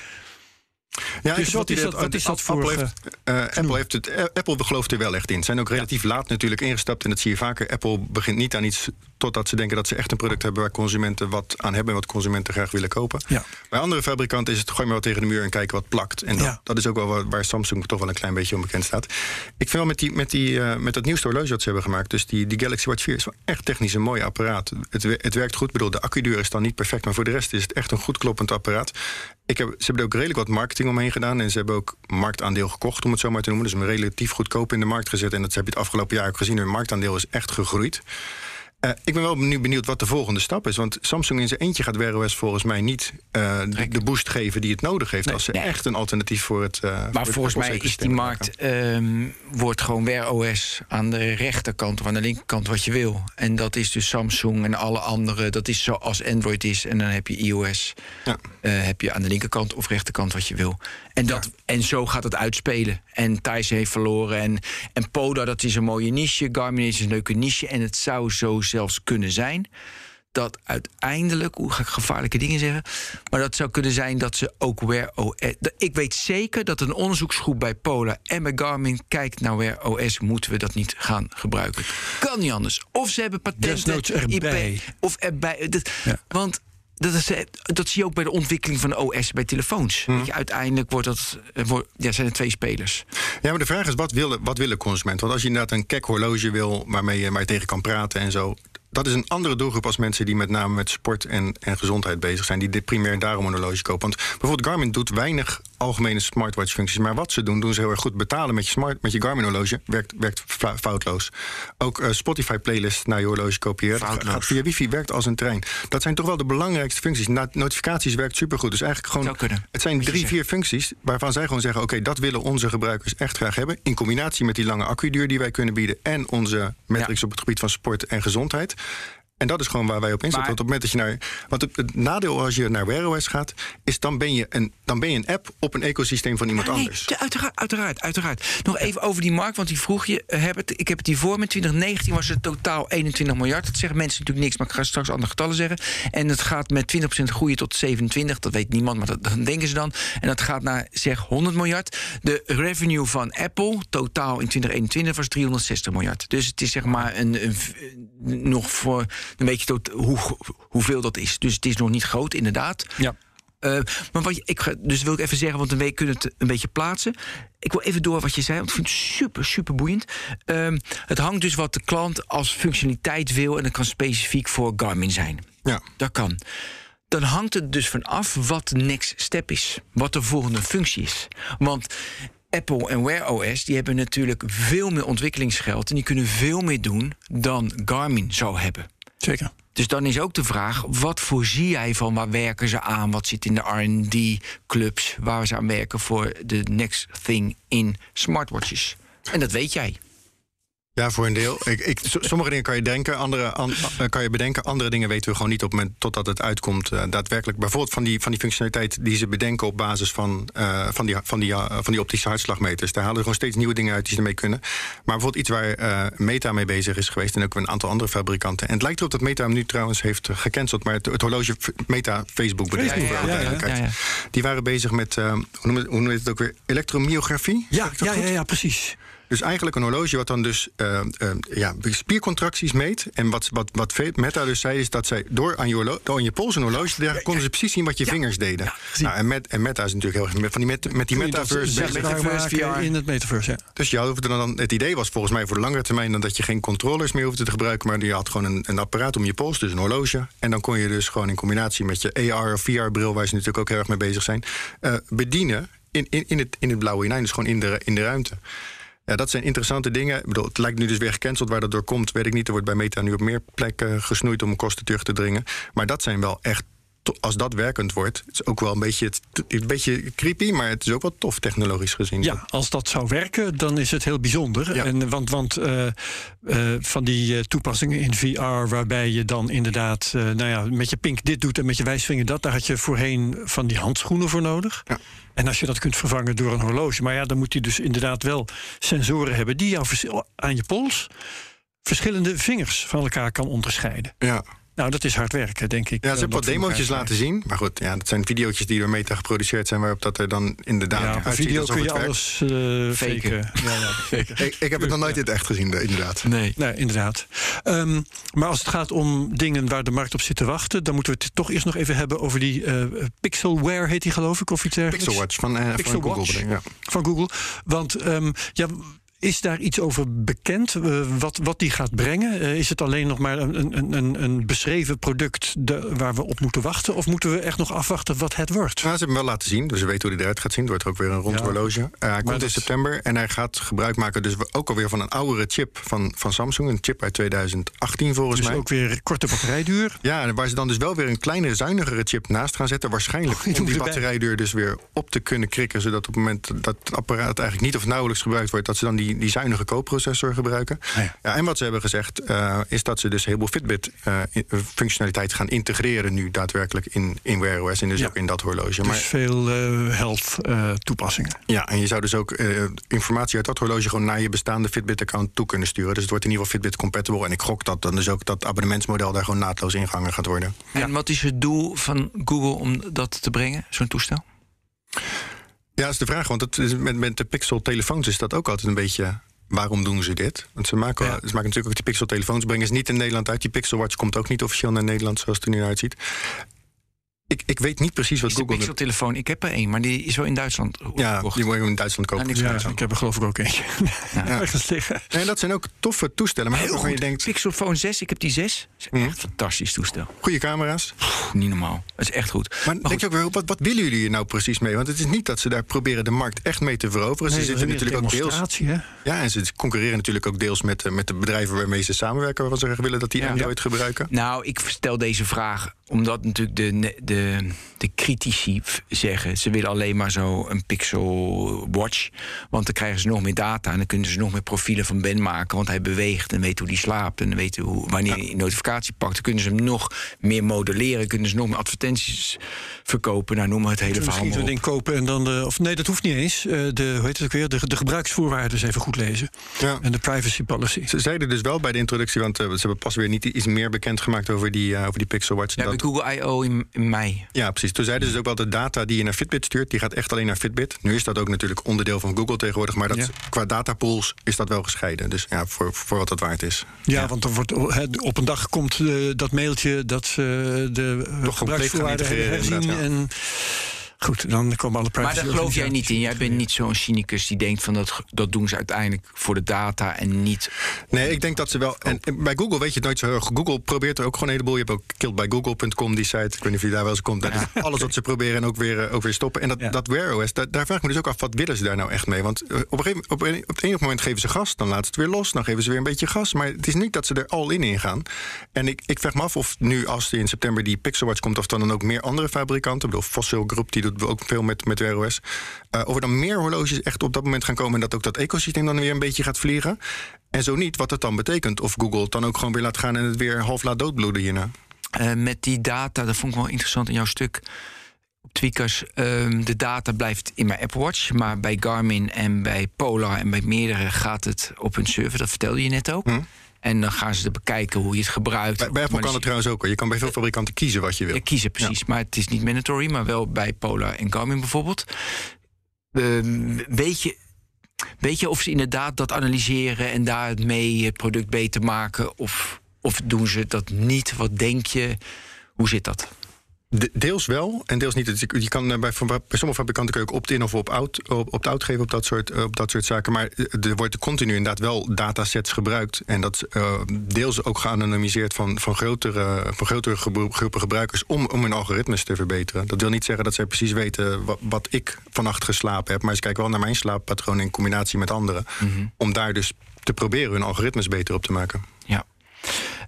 Ja, Dus wat is dat- wat is dat Apple voor, Heeft, eh, Apple, heeft het, eh, Apple gelooft er wel echt in. Ze zijn ook relatief laat natuurlijk ingestapt. En dat zie je vaker. Apple begint niet aan iets totdat ze denken dat ze echt een product hebben... waar consumenten wat aan hebben en wat consumenten graag willen kopen. Ja. Bij andere fabrikanten is het gooi maar wat tegen de muur en kijken wat plakt. En dat, Ja. dat is ook wel waar, waar Samsung toch wel een klein beetje onbekend staat. Ik vind wel met, die, met, die, eh, met dat nieuwste horloge dat ze hebben gemaakt... dus die, die Galaxy Watch 4 is wel echt technisch een mooi apparaat. Het, het werkt goed. Ik bedoel, de accuduur is dan niet perfect... maar voor de rest is het echt een goed kloppend apparaat. Ik heb, ze hebben ook redelijk wat marketing omheen gedaan... en ze hebben ook marktaandeel gekocht, om het zo maar te noemen. Dus hem relatief goedkoop in de markt gezet. En dat heb je het afgelopen jaar ook gezien. Hun marktaandeel is echt gegroeid. Eh, ik ben wel nu benieuwd wat de volgende stap is. Want Samsung in zijn eentje gaat Wear OS volgens mij niet eh, de, de boost geven die het nodig heeft. als ze nee. echt een alternatief voor het. voor Maar volgens mij is die markt ehm, wordt gewoon Wear OS aan de rechterkant of aan de linkerkant wat je wil. En dat is dus Samsung en alle andere. Dat is zoals Android is. En dan heb je iOS. Ja. Heb je aan de linkerkant of rechterkant wat je wil. En, dat, en zo gaat het uitspelen. En Thijs heeft verloren. En, en Poda, dat is een mooie niche. Garmin is een leuke niche. En het zou zo zelfs kunnen zijn dat uiteindelijk, hoe ga ik gevaarlijke dingen zeggen, maar dat zou kunnen zijn dat ze ook Wear OS. Ik weet zeker dat een onderzoeksgroep bij Polar en bij Garmin kijkt naar Wear OS. Moeten we dat niet gaan gebruiken? Kan niet anders. Of ze hebben patenten, Desnoods erbij. IP, of erbij. Dat- Ja. Want dat, is, dat zie je ook bij de ontwikkeling van OS bij telefoons. Hm. Je, uiteindelijk wordt dat, eh, wordt, ja, zijn er twee spelers. Ja, maar de vraag is, wat willen, wat willen consumenten? Want als je inderdaad een kek horloge wil... waarmee je maar tegen kan praten en zo... dat is een andere doelgroep als mensen die met name met sport en, en gezondheid bezig zijn... die dit primair daarom een horloge kopen. Want bijvoorbeeld Garmin doet weinig algemene smartwatch-functies... maar wat ze doen, doen ze heel erg goed. Betalen met je, smart, met je Garmin-horloge werkt, werkt foutloos. Ook eh, Spotify-playlist naar je horloge kopiëren. Foutloos. Gaat via wifi, werkt als een trein. Dat zijn toch wel de belangrijkste functies. Na- notificaties werkt supergoed. Dus eigenlijk gewoon... Het zijn drie, vier functies waarvan zij gewoon zeggen: oké, dat willen onze gebruikers echt graag hebben. In combinatie met die lange accuduur die wij kunnen bieden en onze metrics Ja. op het gebied van sport en gezondheid. En dat is gewoon waar wij op inzetten. Maar- Want op het moment dat je naar. Want het, het nadeel als je naar Wear OS gaat, is dan ben, je een, dan ben je een app op een ecosysteem van iemand nee, anders. ja, uiteraard, uiteraard, uiteraard. Nog even over die markt, want die vroeg je. eh, Heb het, ik heb het hier voor me. 2019 was het totaal 21 miljard. Dat zeggen mensen natuurlijk niks, maar ik ga straks andere getallen zeggen. En het gaat met 20% groeien tot 27. Dat weet niemand, maar dat, dat denken ze dan. En dat gaat naar zeg 100 miljard. De revenue van Apple totaal in 2021 was 360 miljard. Dus het is zeg maar een, nog voor een beetje tot hoe, hoeveel dat is. Dus het is nog niet groot, inderdaad. Ja. Eh, maar wat je, ik ga, dus wil ik even zeggen, want dan weet- kunnen we het een beetje plaatsen. Ik wil even door wat je zei, want ik vind het super, super boeiend. Ehm, het hangt dus wat de klant als functionaliteit wil... en dat kan specifiek voor Garmin zijn. Ja. Dat kan. Dan hangt het dus van af wat de next step is. Wat de volgende functie is. Want Apple en Wear OS die hebben natuurlijk veel meer ontwikkelingsgeld... en die kunnen veel meer doen dan Garmin zou hebben. Zeker. Dus dan is ook de vraag, wat voorzie jij van waar werken ze aan? Wat zit in de R&D-clubs waar ze aan werken voor de next thing in smartwatches? En dat weet jij. Ja, voor een deel. Ik, ik, so- sommige dingen kan je denken, andere an- eh, kan je bedenken. Andere dingen weten we gewoon niet op het moment totdat het uitkomt. eh, daadwerkelijk. Bijvoorbeeld van die, van die functionaliteit die ze bedenken op basis van, eh, van, die, van, die, van die optische hartslagmeters. Daar halen ze gewoon steeds nieuwe dingen uit die ze ermee kunnen. Maar bijvoorbeeld iets waar Meta mee bezig is geweest en ook een aantal andere fabrikanten. En het lijkt erop dat Meta hem nu trouwens heeft gecanceld. Maar het, het horloge Meta Facebook bedrijf. Ja, ja, ja. Die waren bezig met, hoe, noem het, hoe noem je het ook weer? Elektromyografie? Ja, ja, ja, precies. Dus eigenlijk een horloge wat dan dus eh, eh, ja, spiercontracties meet. En wat, wat, wat Meta dus zei, is dat zij door aan je, door aan je pols een horloge te dragen, konden ze precies zien wat je vingers deden. nou, en, met, en Meta is natuurlijk heel erg van die met, met die metaverse Metaverse VR. in het metaverse, ja. Dus je hoefde dan, het idee was volgens mij voor de langere termijn dan dat je geen controllers meer hoefde te gebruiken, maar je had gewoon een, een apparaat om je pols, dus een horloge. En dan kon je dus gewoon in combinatie met je AR of VR-bril, waar ze natuurlijk ook heel erg mee bezig zijn, eh, bedienen in, in, in, het, in het blauwe hinein, dus gewoon in de, in de ruimte. Ja, dat zijn interessante dingen. Ik bedoel, het lijkt nu dus weer gecanceld. Waar dat door komt, weet ik niet. Er wordt bij Meta nu op meer plekken gesnoeid om kosten terug te dringen. Maar dat zijn wel echt. Als dat werkend wordt, het is ook wel een beetje, een beetje creepy, maar het is ook wel tof technologisch gezien. Ja, als dat zou werken, dan is het heel bijzonder. Ja. En, want want eh, eh, van die eh, toepassingen in VR, waarbij je dan inderdaad eh, nou ja, met je pink dit doet en met je wijsvinger dat, daar had je voorheen van die handschoenen voor nodig. Ja. En als je dat kunt vervangen door een horloge, maar ja, dan moet hij dus inderdaad wel sensoren hebben die jou aan je pols verschillende vingers van elkaar kan onderscheiden. Ja. Nou, dat is hard werken, denk ik. Ja, ze eh, hebben wat wat demootjes elkaar laten zien. Maar goed, ja, dat zijn video's die door Meta geproduceerd zijn... waarop dat er dan inderdaad Ja, uitziet video alsof kun je het werkt. alles eh Faken. faken. Ja, ja, zeker. Ik, ik heb het nog nooit in het echt gezien, eh, inderdaad. Nee. Nee, inderdaad. Ehm, maar als het gaat om dingen waar de markt op zit te wachten, dan moeten we het toch eerst nog even hebben over die eh, Pixelware, heet die geloof ik, of iets dergelijks. Pixelwatch van, eh, Pixel van Google. Watch. ja. Van Google. Want ehm, ja. Is daar iets over bekend? eh, wat, wat die gaat brengen? Eh, is het alleen nog maar een, een, een, beschreven product de, waar we op moeten wachten? Of moeten we echt nog afwachten wat het wordt? Nou, ze hebben hem wel laten zien, dus we weten hoe hij eruit gaat zien. Het wordt ook weer een rond Ja. horloge. Eh, hij komt in september en hij gaat gebruik maken... dus ook alweer van een oudere chip van, van Samsung. Een chip uit 2018 volgens Dus mij. ook weer korte batterijduur. Ja, waar ze dan dus wel weer een kleinere, zuinigere chip naast gaan zetten. Waarschijnlijk die om die batterijduur dus weer op te kunnen krikken. Zodat op het moment dat het apparaat eigenlijk niet of nauwelijks gebruikt wordt... dat ze dan die, die zuinige koopprocessor gebruiken. Ah, ja. Ja, en wat ze hebben gezegd eh, is dat ze dus heel veel Fitbit-functionaliteit gaan integreren... nu daadwerkelijk in, in Wear OS en dus Ja. ook in dat horloge. Dus Maar veel eh, health eh, toepassingen. ja, en je zou dus ook eh, informatie uit dat horloge gewoon naar je bestaande Fitbit-account toe kunnen sturen. Dus het wordt in ieder geval Fitbit-compatible. En ik gok dat dan dus ook dat abonnementsmodel daar gewoon naadloos ingangen gaat worden. En wat is het doel van Google om dat te brengen, zo'n toestel? Ja, dat is de vraag. Want het is met, met de Pixel-telefoons is dat ook altijd een beetje... Waarom doen ze dit? Want ze maken, Ja. ze maken natuurlijk ook die Pixel-telefoons... brengen ze niet in Nederland uit. Die Pixel Watch komt ook niet officieel naar Nederland... zoals het er nu uitziet. Ik, ik weet niet precies wat Is Google... Pixel-telefoon? Ik heb er één, maar die is wel in Duitsland ja, gekocht. die moet je in Duitsland kopen. Ja, niks Ja, van. ik heb er geloof ik ook eentje. Ja. Liggen. En dat zijn ook toffe toestellen. Maar Heel waarvan je goed. denkt, Pixelphone 6, ik heb die 6. Dat is Mhm. echt een fantastisch toestel. goede camera's. Pff, niet normaal. Dat is echt goed. Maar, Maar denk goed, je ook weer, wat, wat willen jullie hier nou precies mee? Want het is niet dat ze daar proberen de markt echt mee te veroveren. Nee, ze zitten natuurlijk ook deels. hè? Ja, en ze concurreren natuurlijk ook deels met, eh, met de bedrijven waarmee ze samenwerken, waarvan ze graag willen dat die Ja. Android gebruiken. Nou, ik stel deze vraag omdat natuurlijk de, de, de critici zeggen... ze willen alleen maar zo een Pixel Watch. Want dan krijgen ze nog meer data... en dan kunnen ze nog meer profielen van Ben maken. Want hij beweegt en weet hoe hij slaapt... en weten hoe, wanneer hij een notificatie pakt. Dan kunnen ze hem nog meer modelleren. Kunnen ze nog meer advertenties verkopen. Nou, noem maar het hele verhaal Misschien zo'n op. ding kopen en dan de. Of nee, dat hoeft niet eens. Eh, de, hoe heet het ook weer? De, de gebruiksvoorwaarden eens even goed lezen. Ja. En de privacy policy. Ze zeiden dus wel bij de introductie, want eh, ze hebben pas weer niet iets meer bekendgemaakt over die, eh, over die Pixel Watch. Ja, dat- bij Google I.O. In, in mei. Ja, precies. Toen zeiden ze dus ook wel de data die je naar Fitbit stuurt, die gaat echt alleen naar Fitbit. Nu is dat ook natuurlijk onderdeel van Google tegenwoordig, maar dat, Ja. qua datapools is dat wel gescheiden. Dus ja, voor, voor wat dat waard is. Ja, want dan wordt, hè, op een dag komt eh, dat mailtje dat ze de eh, Toch gebruiksvoorwaarden hebben herzien. En goed, dan komen alle privacy. Maar daar geloof jij niet in. Jij bent niet zo'n cynicus die denkt van dat, dat doen ze uiteindelijk voor de data en niet. Nee, ik denk dat ze wel. En en bij Google weet je het nooit zo erg. Google probeert er ook gewoon een heleboel. Je hebt ook killbygoogle.com, die site. Ik weet niet of je daar wel eens komt. Dat is alles wat ze proberen en ook weer, eh, ook weer stoppen. En dat, Ja. dat Wear OS, daar, daar vraag ik me dus ook af, wat willen ze daar nou echt mee? Want eh, op, een gegeven, op, een, op het ene moment geven ze gas, dan laten ze het weer los. Dan geven ze weer een beetje gas. Maar het is niet dat ze er al in ingaan. En ik, ik vraag me af of nu, als in september die Pixel Watch komt, of dan, dan ook meer andere fabrikanten. Ik bedoel, Fossil Group, die doet ook veel met, met Wear OS. Eh, of er dan meer horloges echt op dat moment gaan komen en dat ook dat ecosysteem dan weer een beetje gaat vliegen. En zo niet, wat het dan betekent. Of Google het dan ook gewoon weer laat gaan en het weer half laat doodbloeden hierna. Eh, met die data, dat vond ik wel interessant in jouw stuk. Op Tweakers, ehm, de data blijft in mijn Apple Watch. Maar bij Garmin en bij Polar en bij meerdere gaat het op hun server. Dat vertelde je net ook. Hm. En dan gaan ze bekijken hoe je het gebruikt. Bij, bij Apple kan het trouwens ook. Je kan bij veel fabrikanten kiezen wat je wil. Ja, kiezen, precies. Maar het is niet mandatory, maar wel bij Polar en Garmin bijvoorbeeld. Ehm, weet, je, weet je of ze inderdaad dat analyseren en daarmee het product beter maken? Of, of doen ze dat niet? Wat denk je? Hoe zit dat? De- deels wel en deels niet. Dus je je kan eh, bij, bij sommige fabrikanten kun je ook opt-in of opt-out op, opt-out geven op dat, soort, eh, op dat soort zaken. Maar eh, er wordt continu inderdaad wel datasets gebruikt. En dat deels ook geanonimiseerd van, van grotere, van grotere groepen gebruikers om, om hun algoritmes te verbeteren. Dat wil niet zeggen dat zij precies weten wat, wat ik vannacht geslapen heb. Maar ze kijken wel naar mijn slaappatroon in combinatie met anderen. Om daar dus te proberen hun algoritmes beter op te maken. Ja.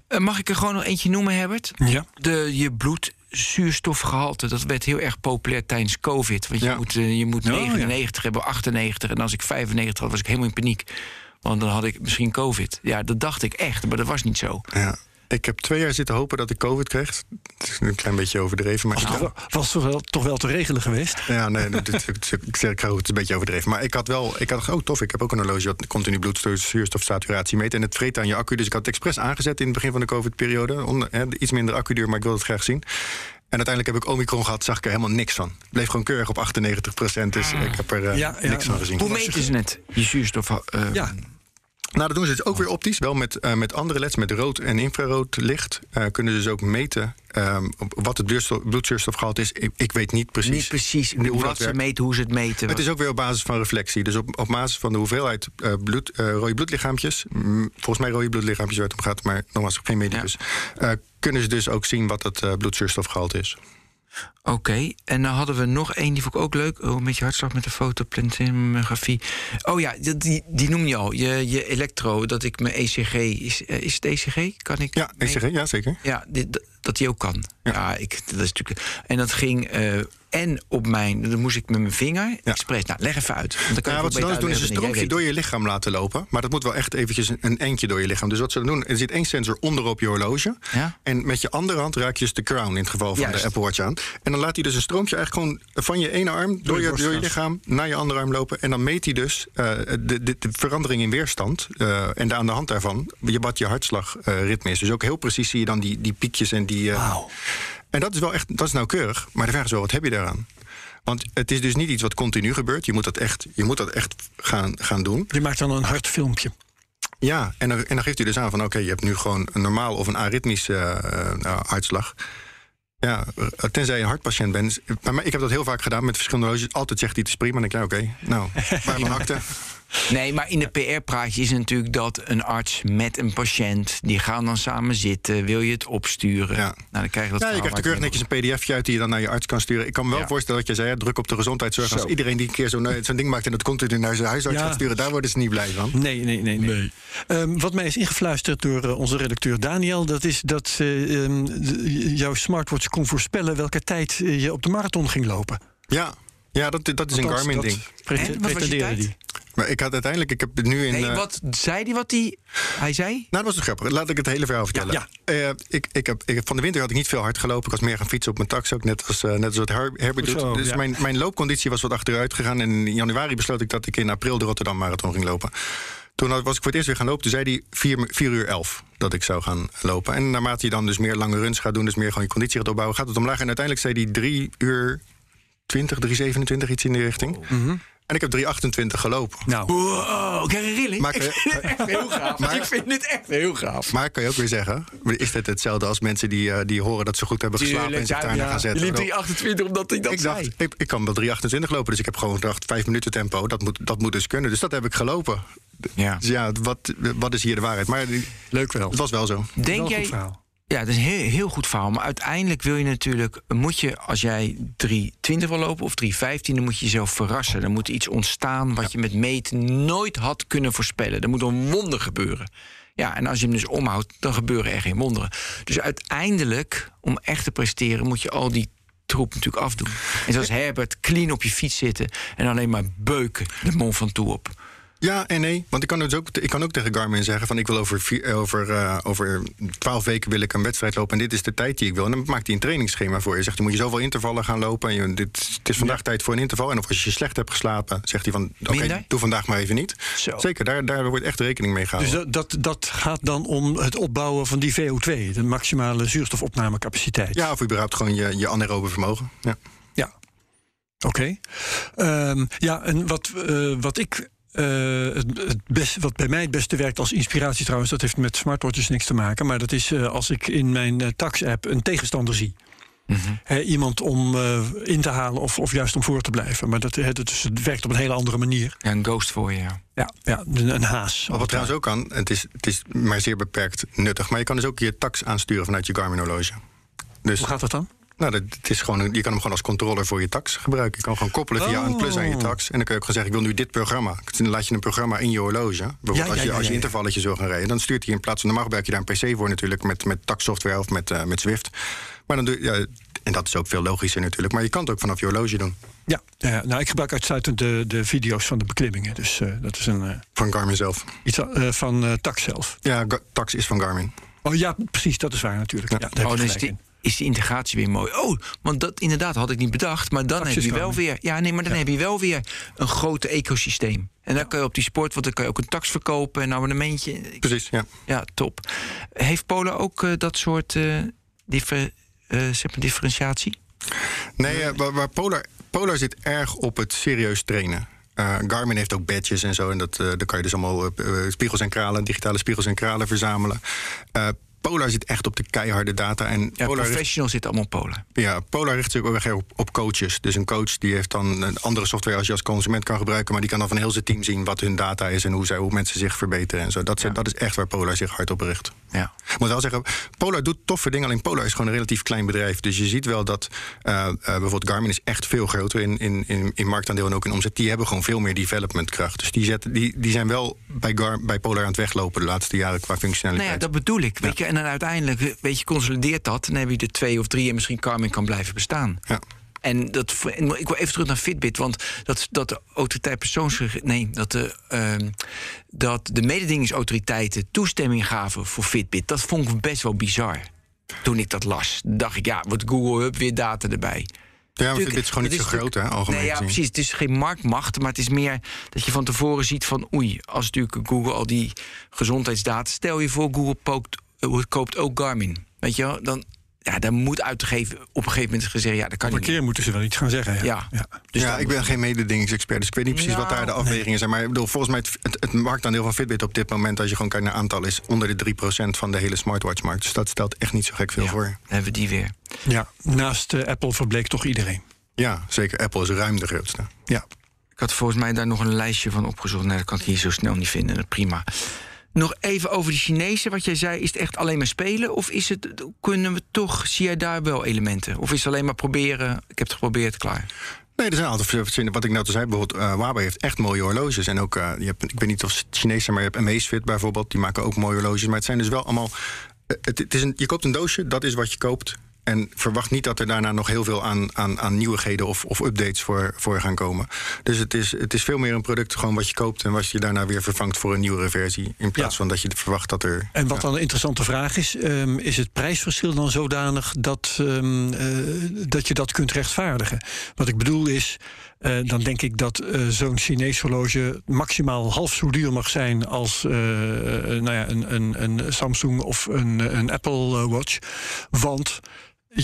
Eh, mag ik er gewoon nog eentje noemen, Herbert? Ja. De, je bloedzuurstofgehalte, dat werd heel erg populair tijdens COVID. Want je moet, eh, je moet Oh, ja. 99 hebben, 98. En als ik 95 had, was ik helemaal in paniek. Want dan had ik misschien COVID. Ja, dat dacht ik echt, maar dat was niet zo. Ja. Ik heb twee jaar zitten hopen dat ik COVID kreeg. Het is een klein beetje overdreven. Maar Was, toch wel, was toch, wel, toch wel te regelen geweest? Ja, nee, is- ik zeg het is een beetje overdreven. Maar ik had wel, ik had, oh tof, ik heb ook een horloge dat continu bloedzuurstofsaturatie meet. En het vreet aan je accu. Dus ik had het expres aangezet in het begin van de COVID-periode. Iets minder accuduur, maar ik wilde het graag zien. En uiteindelijk heb ik Omicron gehad, zag ik er helemaal niks van. Bleef gewoon keurig op 98% dus ik heb er eh, Ja, ja, niks van gezien. Hoe meten ze het? Je zuurstof. eh, Ja, Nou, dat doen ze dus ook weer optisch. Wel met, eh, met andere leds, met rood en infrarood licht. eh, kunnen ze dus ook meten ehm, wat het bloedzuurstofgehalte is. Ik, ik weet niet precies. Niet precies hoe wat ze werkt. meten, hoe ze het meten. Het is ook weer op basis van reflectie. Dus op, op basis van de hoeveelheid eh, bloed, rode bloedlichaampjes. mm, volgens mij rode bloedlichaampjes waar het om gaat, maar nogmaals, geen medicus. kunnen ze dus ook zien wat het eh, bloedzuurstofgehalte is. Oké, en dan hadden we nog één, die vond ik ook leuk. Oh, met je hartslag met de fotoplantografie. Oh ja, die, die, noem je al. Je, je elektro, dat ik mijn ECG... Is, eh, is het ECG? Kan ik? Ja, mee- ECG, ja zeker. Ja, dit, dat- dat die ook kan. Ja, ik, dat is natuurlijk. En dat ging. eh, en op mijn. Dan moest ik met mijn vinger. Ja. Expres. Nou, leg even uit. Want dan kan Ja, wat ze dan doen is een stroompje door je lichaam laten lopen. Maar dat moet wel echt eventjes een, een eindje door je lichaam. Dus wat ze dan doen, er zit één sensor onderop je horloge. Ja. En met je andere hand raak je dus de crown in het geval van Juist. de Apple Watch aan. En dan laat hij dus een stroompje eigenlijk gewoon van je ene arm door, je je, door je borstkas. lichaam naar je andere arm lopen. En dan meet hij dus eh, de, de, de verandering in weerstand. eh, en de, aan de hand daarvan je, wat je hartslagritme is. Dus ook heel precies zie je dan die, die piekjes en die. eh, En dat is wel echt dat is nauwkeurig. Maar de vraag is wel, wat heb je daaraan? Want het is dus niet iets wat continu gebeurt. Je moet dat echt, je moet dat echt gaan, gaan doen. je maakt dan een hartfilmpje. Ja, en dan, en dan geeft hij dus aan van... oké, je hebt nu gewoon een normaal of een aritmische eh, hartslag. Ja, tenzij je een hartpatiënt bent. Maar maar ik heb dat heel vaak gedaan met verschillende horloges. Altijd zegt hij het is prima. En dan denk ik, ja, oké, nou, waar mijn akte? Nee, maar in de PR-praatje is natuurlijk dat een arts met een patiënt. die gaan dan samen zitten. Wil je het opsturen? Ja. Nou, dan krijg je dat Ja, je krijgt er keurig netjes een pdfje uit... die je dan naar je arts kan sturen. Ik kan me wel Ja. voorstellen dat je zei... druk op de gezondheidszorg. Als iedereen die een keer zo'n eh, zo'n ding maakt... en dat continu naar zijn huisarts Ja. gaat sturen... daar worden ze niet blij van. Nee, nee, nee. nee. Ehm, wat mij is ingefluisterd door eh, onze redacteur Daniel... dat is dat eh, ehm, jouw smartwatch kon voorspellen... welke tijd je op de marathon ging lopen. Ja, ja dat, dat is een Garmin-ding. dat pre- En, wat was je pretendeerde tijd? die. Maar ik had uiteindelijk... Ik heb het nu in... Nee, eh, wat zei hij wat hij... Hij zei? Nou, dat was een grappig. Laat ik het hele verhaal vertellen. Ja, Eh, ik, ik heb, ik, van de winter had ik niet veel hard gelopen. Ik was meer gaan fietsen op mijn tax ook, net als, eh, net als wat Her- Herbert doet. Zo, dus ja. mijn, mijn loopconditie was wat achteruit gegaan. En in januari besloot ik dat ik in april de Rotterdam Marathon ging lopen. Toen had- was ik voor het eerst weer gaan lopen. Toen zei hij 4, 4 uur 11 dat ik zou gaan lopen. En naarmate je dan dus meer lange runs gaat doen... dus meer gewoon je conditie gaat opbouwen... gaat het omlaag. En uiteindelijk zei hij 3 uur 20, 327, iets in die richting. En ik heb 328 gelopen. Nou, Wow, ik rilling. Maar- ik vind het echt heel gaaf. Maar- ik vind het echt heel gaaf. Maar kan je ook weer zeggen, is dit hetzelfde als mensen die, eh, die horen dat ze goed hebben geslapen en zich daarna gaan Je zetten? liep Wel, 328 omdat hij dat ik dacht, zei. ik, ik kan wel 328 lopen, dus ik heb gewoon gedacht, vijf minuten tempo, dat moet, dat moet dus kunnen. Dus dat heb ik gelopen. Ja. Dus ja, wat, wat is hier de waarheid? Maar leuk wel. het was wel zo. Wel Denk jij... Ja, dat is een heel, heel goed verhaal. Maar uiteindelijk wil je natuurlijk... moet je, als jij 320 wil lopen of 315... dan moet je jezelf verrassen. Er moet iets ontstaan wat je met meten nooit had kunnen voorspellen. Er moet een wonder gebeuren. Ja, en als je hem dus omhoudt, dan gebeuren er geen wonderen. Dus uiteindelijk, om echt te presteren... moet je al die troep natuurlijk afdoen. En zoals Herbert, clean op je fiets zitten... en alleen maar beuken de Mont Ventoux op. Ja en nee, want ik kan, dus ook, ik kan ook tegen Garmin zeggen van ik wil over, vier, over, eh, over 12 weken wil ik een wedstrijd lopen en dit is de tijd die ik wil. En dan maakt hij een trainingsschema voor je. Zegt hij moet je zoveel intervallen gaan lopen en je, dit, het is vandaag tijd voor een interval. En of als je slecht hebt geslapen, zegt hij van oké, doe vandaag maar even niet. Zo. Zeker, daar, daar wordt echt rekening mee gehouden. Dus dat, dat, dat gaat dan om het opbouwen van die VO2, de maximale zuurstofopnamecapaciteit. ja, of überhaupt gewoon je, je anaerobe vermogen. Ja. Ja. Oké. Ehm, ja, en wat, eh, wat ik. Eh, het, het best, wat bij mij het beste werkt als inspiratie trouwens, dat heeft met smartwatches niks te maken. Maar dat is eh, als ik in mijn eh, tax-app een tegenstander zie. Hè, iemand om eh, in te halen of, of juist om voor te blijven. Maar dat, hè, dat is, het werkt op een hele andere manier. Ja, een ghost voor je, ja. Ja, ja een, een haas. Wat trouwens ook kan, het is, het is maar zeer beperkt nuttig. Maar je kan dus ook je tax aansturen vanuit je Garmin horloge. Dus Hoe gaat dat dan? Nou, dat, het is gewoon, een- je kan hem gewoon als controller voor je tax gebruiken. Je kan gewoon koppelen via een plus aan je Oh. tax. En dan kun je ook gewoon zeggen, ik wil nu dit programma. Dan laat je een programma in je horloge. Bijvoorbeeld Ja, als ja, je, ja, als je ja, ja. intervalletjes wil gaan rijden... dan stuurt hij in plaats van... normaal gebruik je daar een pc voor natuurlijk... met, met taxsoftware of met, eh, met Zwift. Maar dan doe je... Ja, en dat is ook veel logischer natuurlijk. Maar je kan het ook vanaf je horloge doen. Ja, ja, nou, ik gebruik uitsluitend de, de video's van de beklimmingen. Dus eh, dat is een, eh, Van Garmin zelf. iets eh, van eh tax zelf. Ja, tax is van Garmin. Oh ja, precies, dat is waar natuurlijk. Ja, daar heb Oh, gelijk die. Is die integratie weer mooi. Oh, want dat inderdaad had ik niet bedacht. Maar dan heb je wel weer. Ja, nee, maar dan heb je wel weer een groot ecosysteem. En dan kan je op die sport, want dan kan je ook een tax verkopen, een abonnementje. Precies, ja. Ja, top. Heeft Polen ook eh, dat soort eh, differ- eh, zeg maar differentiatie? Nee, waar, waar Polar, Polar zit erg op het serieus trainen. Garmin heeft ook badges en zo. En dat, daar kan je dus allemaal spiegels en kralen, digitale spiegels en kralen verzamelen. Polar zit echt op de keiharde data. En Ja, Polar, richt, professional zit allemaal Polen. ja, Polar richt zich ook op, op coaches. Dus een coach die heeft dan een andere software als je als consument kan gebruiken. Maar die kan dan van heel zijn team zien wat hun data is en hoe, zij, hoe mensen zich verbeteren en zo. Dat, dat is echt waar Polar zich hard op richt. Ja. Ik moet wel zeggen, Polar doet toffe dingen. Alleen Polar is gewoon een relatief klein bedrijf. Dus je ziet wel dat eh, eh, bijvoorbeeld Garmin is echt veel groter in, in, in, in marktaandeel en ook in omzet. Die hebben gewoon veel meer developmentkracht. Dus die, zetten, die, die zijn wel bij, Gar, bij Polar aan het weglopen de laatste jaren qua Nou functionaliteit. ja, dat bedoel ik. Weet je, en dan uiteindelijk, weet je, consolideert dat. Dan heb je er twee of drie en misschien Carmen kan blijven bestaan. Ja. En dat, ik wil even terug naar Fitbit, want dat, dat de autoriteit persoonsgericht. Nee, dat de, ehm, dat de mededingingsautoriteiten toestemming gaven voor Fitbit. Dat vond ik best wel bizar. Toen ik dat las, dacht ik, ja, wordt Google Hub weer data erbij. Ja, Natuurlijk, dit is gewoon niet zo groot, hè, algemeen Nee, ja, precies. Het is geen marktmacht, maar het is meer dat je van tevoren ziet van... oei, als natuurlijk Google al die gezondheidsdata... stel je voor, Google pookt, eh, koopt ook Garmin. Weet je wel, dan... Ja, dan moet uitgegeven op een gegeven moment gezegd... ja, dat kan Op een niet keer moeten ze wel iets gaan zeggen. Ja. Ja. Ja. Dus ja, ik ben geen mededingingsexpert, dus ik weet niet precies wat daar de afwegingen zijn. Maar ik bedoel, volgens mij het, het, het marktaandeel van Fitbit op dit moment, als je gewoon kijkt naar aantal, is onder de 3% van de hele smartwatchmarkt. Dus dat stelt echt niet zo gek veel Ja, voor. dan hebben we die weer. Ja, naast eh, Apple verbleek toch iedereen. Ja, zeker. Apple is ruim de grootste. Ja. Ik had volgens mij daar nog een lijstje van opgezocht. Nee, dat kan ik hier zo snel niet vinden. Prima. Nog even over de Chinezen. Wat jij zei, is het echt alleen maar spelen? Of is het, kunnen we toch, zie jij daar wel elementen? Of is het alleen maar proberen, ik heb het geprobeerd, klaar? Nee, er zijn aantal verschillende. Wat ik net al zei, bijvoorbeeld uh, Huawei heeft echt mooie horloges. En ook, uh, je hebt, ik weet niet of het Chinees zijn, maar je hebt Amazfit bijvoorbeeld. Die maken ook mooie horloges. Maar het zijn dus wel allemaal... Het, het is een, je koopt een doosje, dat is wat je koopt. En verwacht niet dat er daarna nog heel veel aan, aan, aan nieuwigheden of, of updates voor, voor gaan komen. Dus het is, het is veel meer een product gewoon wat je koopt en wat je daarna weer vervangt voor een nieuwere versie. In plaats Ja. van dat je verwacht dat er. En wat ja. dan een interessante vraag is, ehm, is het prijsverschil dan zodanig dat, ehm, eh, dat je dat kunt rechtvaardigen? Wat ik bedoel is, eh, dan denk ik dat eh, zo'n Chinees horloge maximaal half zo duur mag zijn als nou ja, een, een, een Samsung of een, een Apple Watch. Want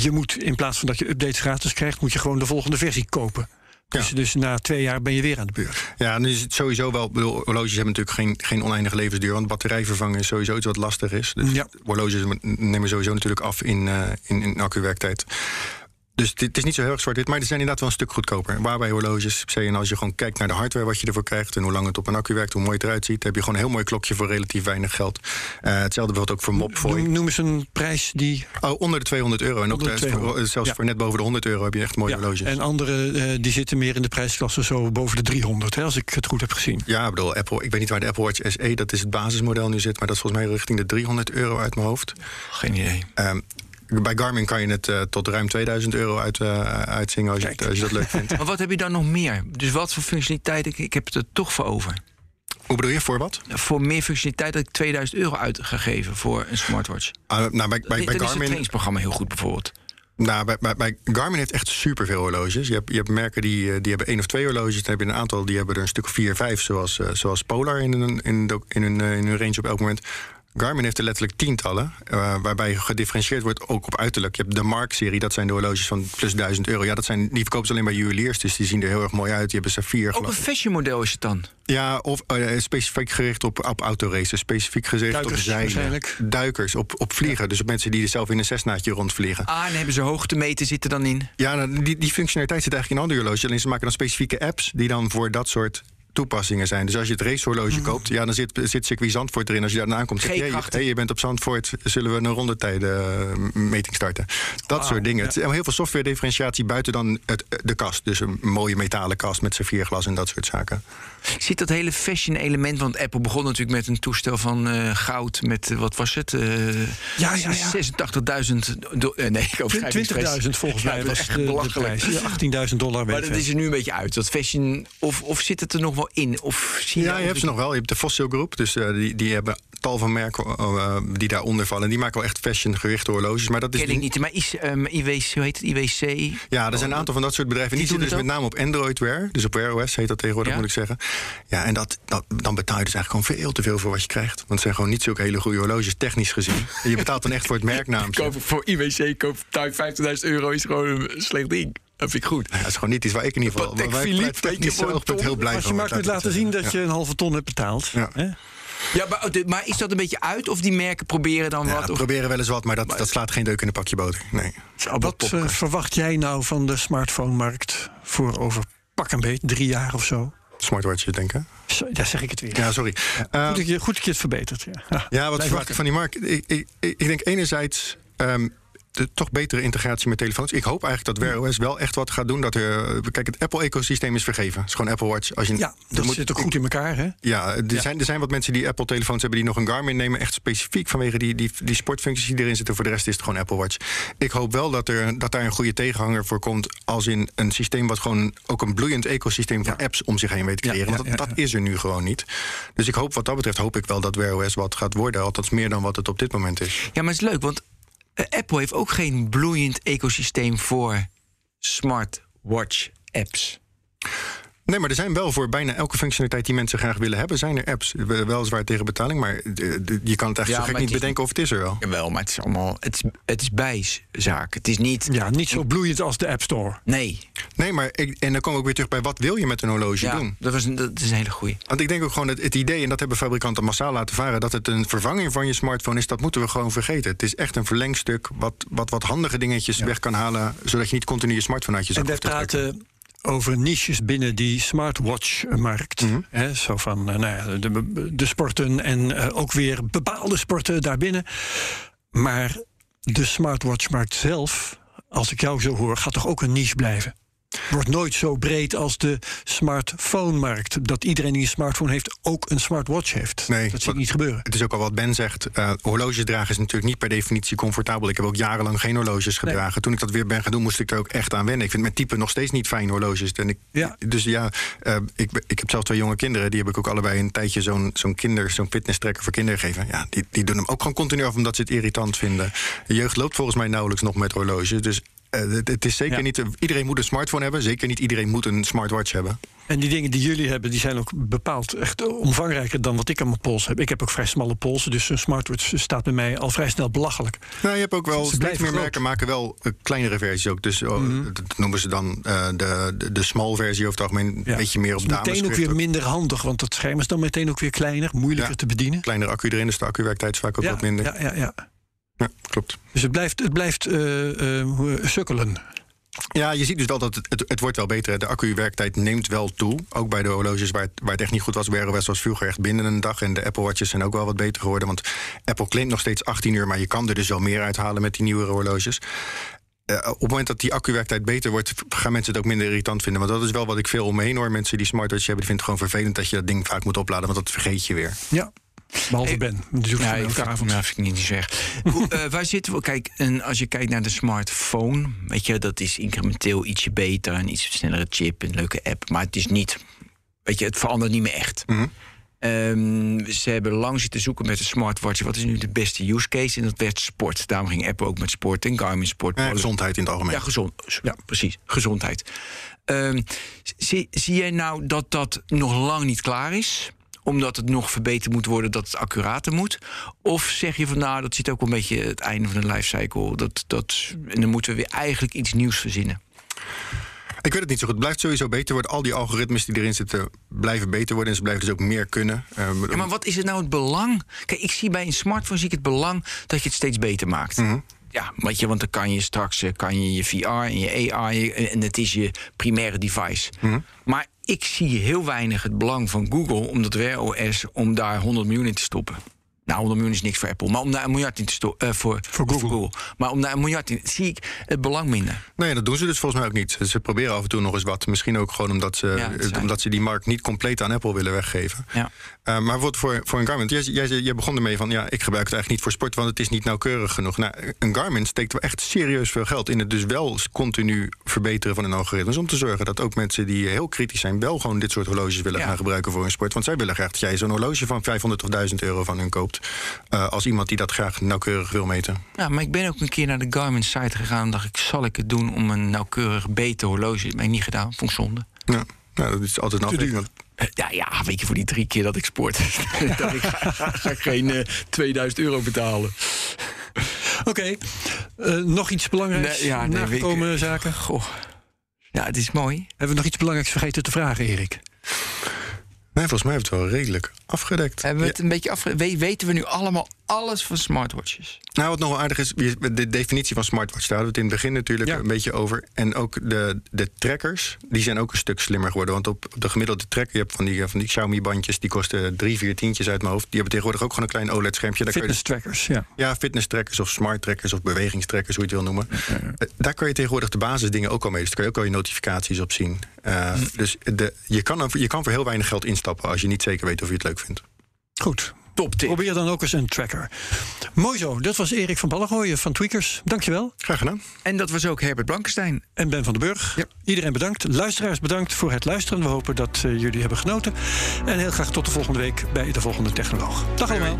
je moet in plaats van dat je updates gratis krijgt, moet je gewoon de volgende versie kopen. Dus, Ja. dus na twee jaar ben je weer aan de beurt. Ja, nu is het sowieso wel. bedoel, horloges hebben natuurlijk geen, geen oneindige levensduur. Want batterij vervangen is sowieso iets wat lastig is. Dus Ja. horloges nemen sowieso natuurlijk af in, eh in, in accuwerktijd. Dus het, is niet zo heel erg zwart-wit, maar die zijn inderdaad wel een stuk goedkoper. Waarbij horloges, zeg je, als je gewoon kijkt naar de hardware wat je ervoor krijgt en hoe lang het op een accu werkt, hoe mooi het eruit ziet, heb je gewoon een heel mooi klokje voor relatief weinig geld. Eh, hetzelfde bijvoorbeeld ook voor Mopfoy. Noem, noem eens een prijs die. Oh, onder de 200 euro. En ook Onder de de- voor- 200. zelfs Ja. voor net boven de 100 euro heb je echt mooie Ja, horloges. en andere eh, die zitten meer in de prijsklasse zo boven de 300, hè, als ik het goed heb gezien. Ja, ik bedoel, Apple, ik weet niet waar de Apple Watch SE, dat is het basismodel nu zit, maar dat is volgens mij richting de 300 euro uit mijn hoofd. Geen idee. Ehm, bij Garmin kan je het eh, tot ruim 2000 euro uit, eh, uitzingen als je, het- als je dat leuk vindt. Maar wat heb je dan nog meer? Dus wat voor functionaliteit? Ik, ik heb het er toch voor over. Hoe bedoel je, voor wat? Voor meer functionaliteit dat ik 2000 euro uit ga geven voor een smartwatch. Ah, nou, bij, bij, bij is het Garmin, trainingsprogramma heel goed bijvoorbeeld. nou, bij, bij, bij Garmin heeft echt superveel horloges. Je hebt, je hebt merken die, eh, die hebben één of twee horloges. Dan heb je een aantal die hebben er een stuk of vier, vijf, zoals, zoals Polar in hun, in, in, hun, in hun range op elk moment. Garmin heeft er letterlijk tientallen, eh, waarbij gedifferentieerd wordt ook op uiterlijk. Je hebt de Mark-serie, dat zijn de horloges van plus 1000 euro. Ja, dat zijn, die verkopen ze alleen bij juweliers, dus die zien er heel erg mooi uit. Die hebben saffier, Ook een geloof ik. fashion model is het dan. Ja, of eh, specifiek gericht op, op autoracen, specifiek gericht Duikers op zeilen. waarschijnlijk. Duikers, op, op vliegen. Dus op mensen die er zelf in een Cessnaatje rondvliegen. Ah, en hebben ze hoogtemeter zitten dan in. Ja, nou, die, die functionaliteit zit eigenlijk in andere horloges. Alleen ze maken dan specifieke apps die dan voor dat soort toepassingen zijn. Dus als je het racehorloge koopt, ja, dan zit, zit circuit Zandvoort erin. Als je daar aankomt, zeg je, hey, je bent op Zandvoort, zullen we een rondetijdenmeting starten? Dat soort dingen. Het is heel veel software differentiatie buiten dan het, de kast. Dus een mooie metalen kast met saffierglas en dat soort zaken. Zit dat hele fashion element, want Apple begon natuurlijk met een toestel van eh, goud met, eh, wat was het? Eh, Ja, ja, ja. 86.000 do- eh, nee, ik overdrijf niet, 20.000 volgens Ja, mij was echt de, de belachelijk. prijs. Ja, 18.000 dollar. Maar dat is er nu een beetje uit. Dat fashion, of, of zit het er nog wel in? Of zie je Ja, je hebt ze nog wel. Je hebt de Fossil Groep. Dus eh, die, die hebben tal van merken eh, die daaronder vallen. Die maken wel echt fashion gerichte horloges. Maar dat is ken ik niet. Maar is, ehm, IWC, hoe heet het? IWC? Ja, er zijn een aantal van dat soort bedrijven. Die, Die doen zitten dus met name op Android Wear. Dus op Wear OS heet dat tegenwoordig, Ja. moet ik zeggen. Ja, en dat, dat, dan betaal je dus eigenlijk gewoon veel te veel voor wat je krijgt. Want het zijn gewoon niet zulke hele goede horloges, technisch gezien. En je betaalt dan echt voor het merknaamje. voor IWC koop tuin 50.000 euro is gewoon een slecht ding. Dat vind ik goed. Ja, dat is gewoon niet iets waar ik in ieder geval... Patek Philippe, je, voor een heel blij Als je van maar kunt laat ik laten het zien dat je een halve ton hebt betaald. Ja. Hè? Ja, maar, de- maar is dat een beetje uit? Of die merken proberen dan Ja, wat? ja, Of, proberen wel eens wat, maar dat, dat slaat geen deuk in een pakje boter. Nee. Wat eh, verwacht jij nou van de smartphone-markt voor over pak een beet, drie jaar of zo? Smartwatches denken. Zo, daar zeg ik het weer. Ja, sorry. Goed, dat je, goed dat je het verbetert. Ja, Ja, wat verwacht ik van die markt? Ik, ik, ik ik denk enerzijds ehm, de toch betere integratie met telefoons. Ik hoop eigenlijk dat Wear OS wel echt wat gaat doen. Dat er, kijk, het Apple-ecosysteem is vergeven. Het is gewoon Apple Watch. Als je, Ja, dat moet- zit ook goed in elkaar, hè? Ja, er, Zijn, er zijn wat mensen die Apple-telefoons hebben die nog een Garmin nemen. Echt specifiek vanwege die, die, die sportfuncties die erin zitten. Voor de rest is het gewoon Apple Watch. Ik hoop wel dat, er, dat daar een goede tegenhanger voor komt. Als in een systeem wat gewoon ook een bloeiend ecosysteem van apps om zich heen weet te creëren. Want dat, dat is er nu gewoon niet. Dus ik hoop wat dat betreft, hoop ik wel dat Wear OS wat gaat worden. Althans meer dan wat het op dit moment is. Ja, maar het is leuk, want eh, Apple heeft ook geen bloeiend ecosysteem voor smartwatch-apps. Nee, maar er zijn wel voor bijna elke functionaliteit die mensen graag willen hebben, zijn er apps. Weliswaar tegen betaling, maar je kan het echt Ja, zo gek niet het bedenken of het is er wel. Jawel, maar het is allemaal. Het is, het is bijzaak. Het is niet. Ja, niet zo bloeiend als de App Store. Nee. Nee, maar ik, en dan komen we ook weer terug bij wat wil je met een horloge Ja, doen? dat, was dat is een hele goeie. Want ik denk ook gewoon dat het idee, en dat hebben fabrikanten massaal laten varen, dat het een vervanging van je smartphone is, dat moeten we gewoon vergeten. Het is echt een verlengstuk wat wat, wat handige dingetjes weg kan halen, zodat je niet continu je smartphone uit je zak hoeft te trekken. praten over niches binnen die smartwatch-markt. Mhm. Hè, Zo van eh, nou ja, de, de sporten en eh, ook weer bepaalde sporten daarbinnen. Maar de smartwatch-markt zelf, als ik jou zo hoor, gaat toch ook een niche blijven? Wordt nooit zo breed als de smartphone-markt. Dat iedereen die een smartphone heeft ook een smartwatch heeft. Nee, dat zie ik niet gebeuren. Het is ook al wat Ben zegt. eh horloges dragen is natuurlijk niet per definitie comfortabel. Ik heb ook jarenlang geen horloges gedragen. Toen ik dat weer ben gaan doen, moest ik er ook echt aan wennen. Ik vind mijn type nog steeds niet fijn horloges. En ik, Ja. Dus ja, eh, ik, ik heb zelf twee jonge kinderen. Die heb ik ook allebei een tijdje zo'n zo'n kinder, zo'n fitness tracker voor kinderen gegeven. Ja, die, die doen hem ook gewoon continu af omdat ze het irritant vinden. De jeugd loopt volgens mij nauwelijks nog met horloges. Dus het, het is zeker Ja. niet. Iedereen moet een smartphone hebben. Zeker niet iedereen moet een smartwatch hebben. En die dingen die jullie hebben, die zijn ook bepaald echt omvangrijker dan wat ik aan mijn pols heb. Ik heb ook vrij smalle polsen, dus een smartwatch staat bij mij al vrij snel belachelijk. Nou, je hebt ook wel Ze steeds meer groot. merken maken wel eh, kleinere versies ook. Dus oh, Mhm. dat noemen ze dan eh, de, de, de small versie over het algemeen. Een beetje meer op Dat is dames. meteen ook weer minder handig, want het scherm is dan meteen ook weer kleiner, moeilijker Ja. te bedienen. Kleinere accu erin, dus de accuwerktijd is vaak ook wat minder. ja, ja, ja. Ja, klopt. Dus het blijft, het blijft eh, eh, sukkelen. Ja, je ziet dus wel dat het, het, het wordt wel beter. De accuwerktijd neemt wel toe. Ook bij de horloges waar het, waar het echt niet goed was. OS was vroeger echt binnen een dag. En de Apple Watches zijn ook wel wat beter geworden. Want Apple claimt nog steeds 18 uur. Maar je kan er dus wel meer uithalen met die nieuwere horloges. Eh, op het moment dat die accuwerktijd beter wordt, gaan mensen het ook minder irritant vinden. Want dat is wel wat ik veel om me heen hoor. Mensen die smartwatch hebben, die vinden het gewoon vervelend dat je dat ding vaak moet opladen. Want dat vergeet je weer. Ja. Behalve Hey, Ben. Die elke avond. nou, vind ik niet zeg. Hoe, eh, waar zitten we? Kijk, en als je kijkt naar de smartphone, weet je, dat is incrementeel ietsje beter, een iets snellere chip, een leuke app, maar het is niet, weet je, het verandert niet meer echt. Mhm. Ehm, ze hebben lang zitten zoeken met de smartwatch. Wat is nu de beste use case? En dat werd sport. Daarom ging Apple ook met sport en Garmin Sport. Eh, gezondheid in het algemeen. Ja, gezond. Ja, precies. Gezondheid. Ehm, zie, zie jij nou dat dat nog lang niet klaar is? Omdat het nog verbeterd moet worden, dat het accurater moet? Of zeg je van nou, dat zit ook een beetje het einde van de lifecycle. Dat, dat, en dan moeten we weer eigenlijk iets nieuws verzinnen. Ik weet het niet zo goed. Het blijft sowieso beter worden. Al die algoritmes die erin zitten blijven beter worden. En ze blijven dus ook meer kunnen. Eh, Ja, maar wat is het nou het belang? Kijk, ik zie bij een smartphone zie ik het belang dat je het steeds beter maakt. Ja, weet je, want dan kan je straks eh, kan je, je VR en je AR je- en het is je primaire device. Maar ik zie heel weinig het belang van Google om dat Wear OS om daar 100 miljoen in te stoppen. Nou, 100 miljoen is niks voor Apple. Maar om daar een miljard in te stoppen. voor, voor Google. Maar om daar een miljard in. zie ik het belang minder. Nee, dat doen ze dus volgens mij ook niet. Ze proberen af en toe nog eens wat. Misschien ook gewoon omdat ze, Ja, eh, omdat ze die markt niet compleet aan Apple willen weggeven. Ja. Eh, maar wat voor, voor een Garmin, jij, jij, jij begon ermee van... ja, ik gebruik het eigenlijk niet voor sport, want het is niet nauwkeurig genoeg. Nou, een Garmin steekt wel echt serieus veel geld in het dus wel continu verbeteren van hun algoritmes... om te zorgen dat ook mensen die heel kritisch zijn... wel gewoon dit soort horloges willen Ja. gaan gebruiken voor hun sport. Want zij willen graag dat jij zo'n horloge van 500 of 1000 euro van hun koopt... eh, als iemand die dat graag nauwkeurig wil meten. Ja, maar ik ben ook een keer naar de Garmin site gegaan en dacht ik, zal ik het doen om een nauwkeurig beter horloge? Dat heb ik niet gedaan, vond ik zonde. Ja, nou, dat is altijd een afweging. Eh, Ja, ja, weet je, voor die drie keer dat ik sport. dat ik ga, ga ik geen eh, 2000 euro betalen. Oké, eh, nog iets belangrijks? Nee, ja, nee, Nagekomen weet ik- zaken? Goh. Ja, het is mooi. Hebben we nog iets belangrijks vergeten te vragen, Erik? Nee, volgens mij hebben we het wel redelijk afgedekt. Hebben we Ja. het een beetje afge... we- Weten we nu allemaal alles van smartwatches? Nou, wat nog wel aardig is, de definitie van smartwatch, daar hadden we het in het begin natuurlijk Ja. een beetje over. En ook de, de trackers, die zijn ook een stuk slimmer geworden. Want op de gemiddelde tracker, je hebt van die, van die Xiaomi-bandjes, die kosten drie, vier tientjes uit mijn hoofd. Die hebben tegenwoordig ook gewoon een klein OLED-schermpje. Daar kan je dus- ja. ja, fitness trackers of smart trackers of bewegingstrackers, hoe je het wil noemen. Eh, Daar kan je tegenwoordig de basisdingen ook al mee. Dus daar kan je ook al je notificaties op zien. Eh, Dus de, je, kan, je kan voor heel weinig geld instappen als je niet zeker weet of je het leuk vindt. Goed. Top tip. Probeer dan ook eens een tracker. Mooi zo, dat was Erik van Ballengooien van Tweakers. Dankjewel. Graag gedaan. En dat was ook Herbert Blankenstein. En Ben van den Burg. Iedereen bedankt. Luisteraars bedankt voor het luisteren. We hopen dat eh, jullie hebben genoten. En heel graag tot de volgende week bij de volgende Technoloog. Dag allemaal.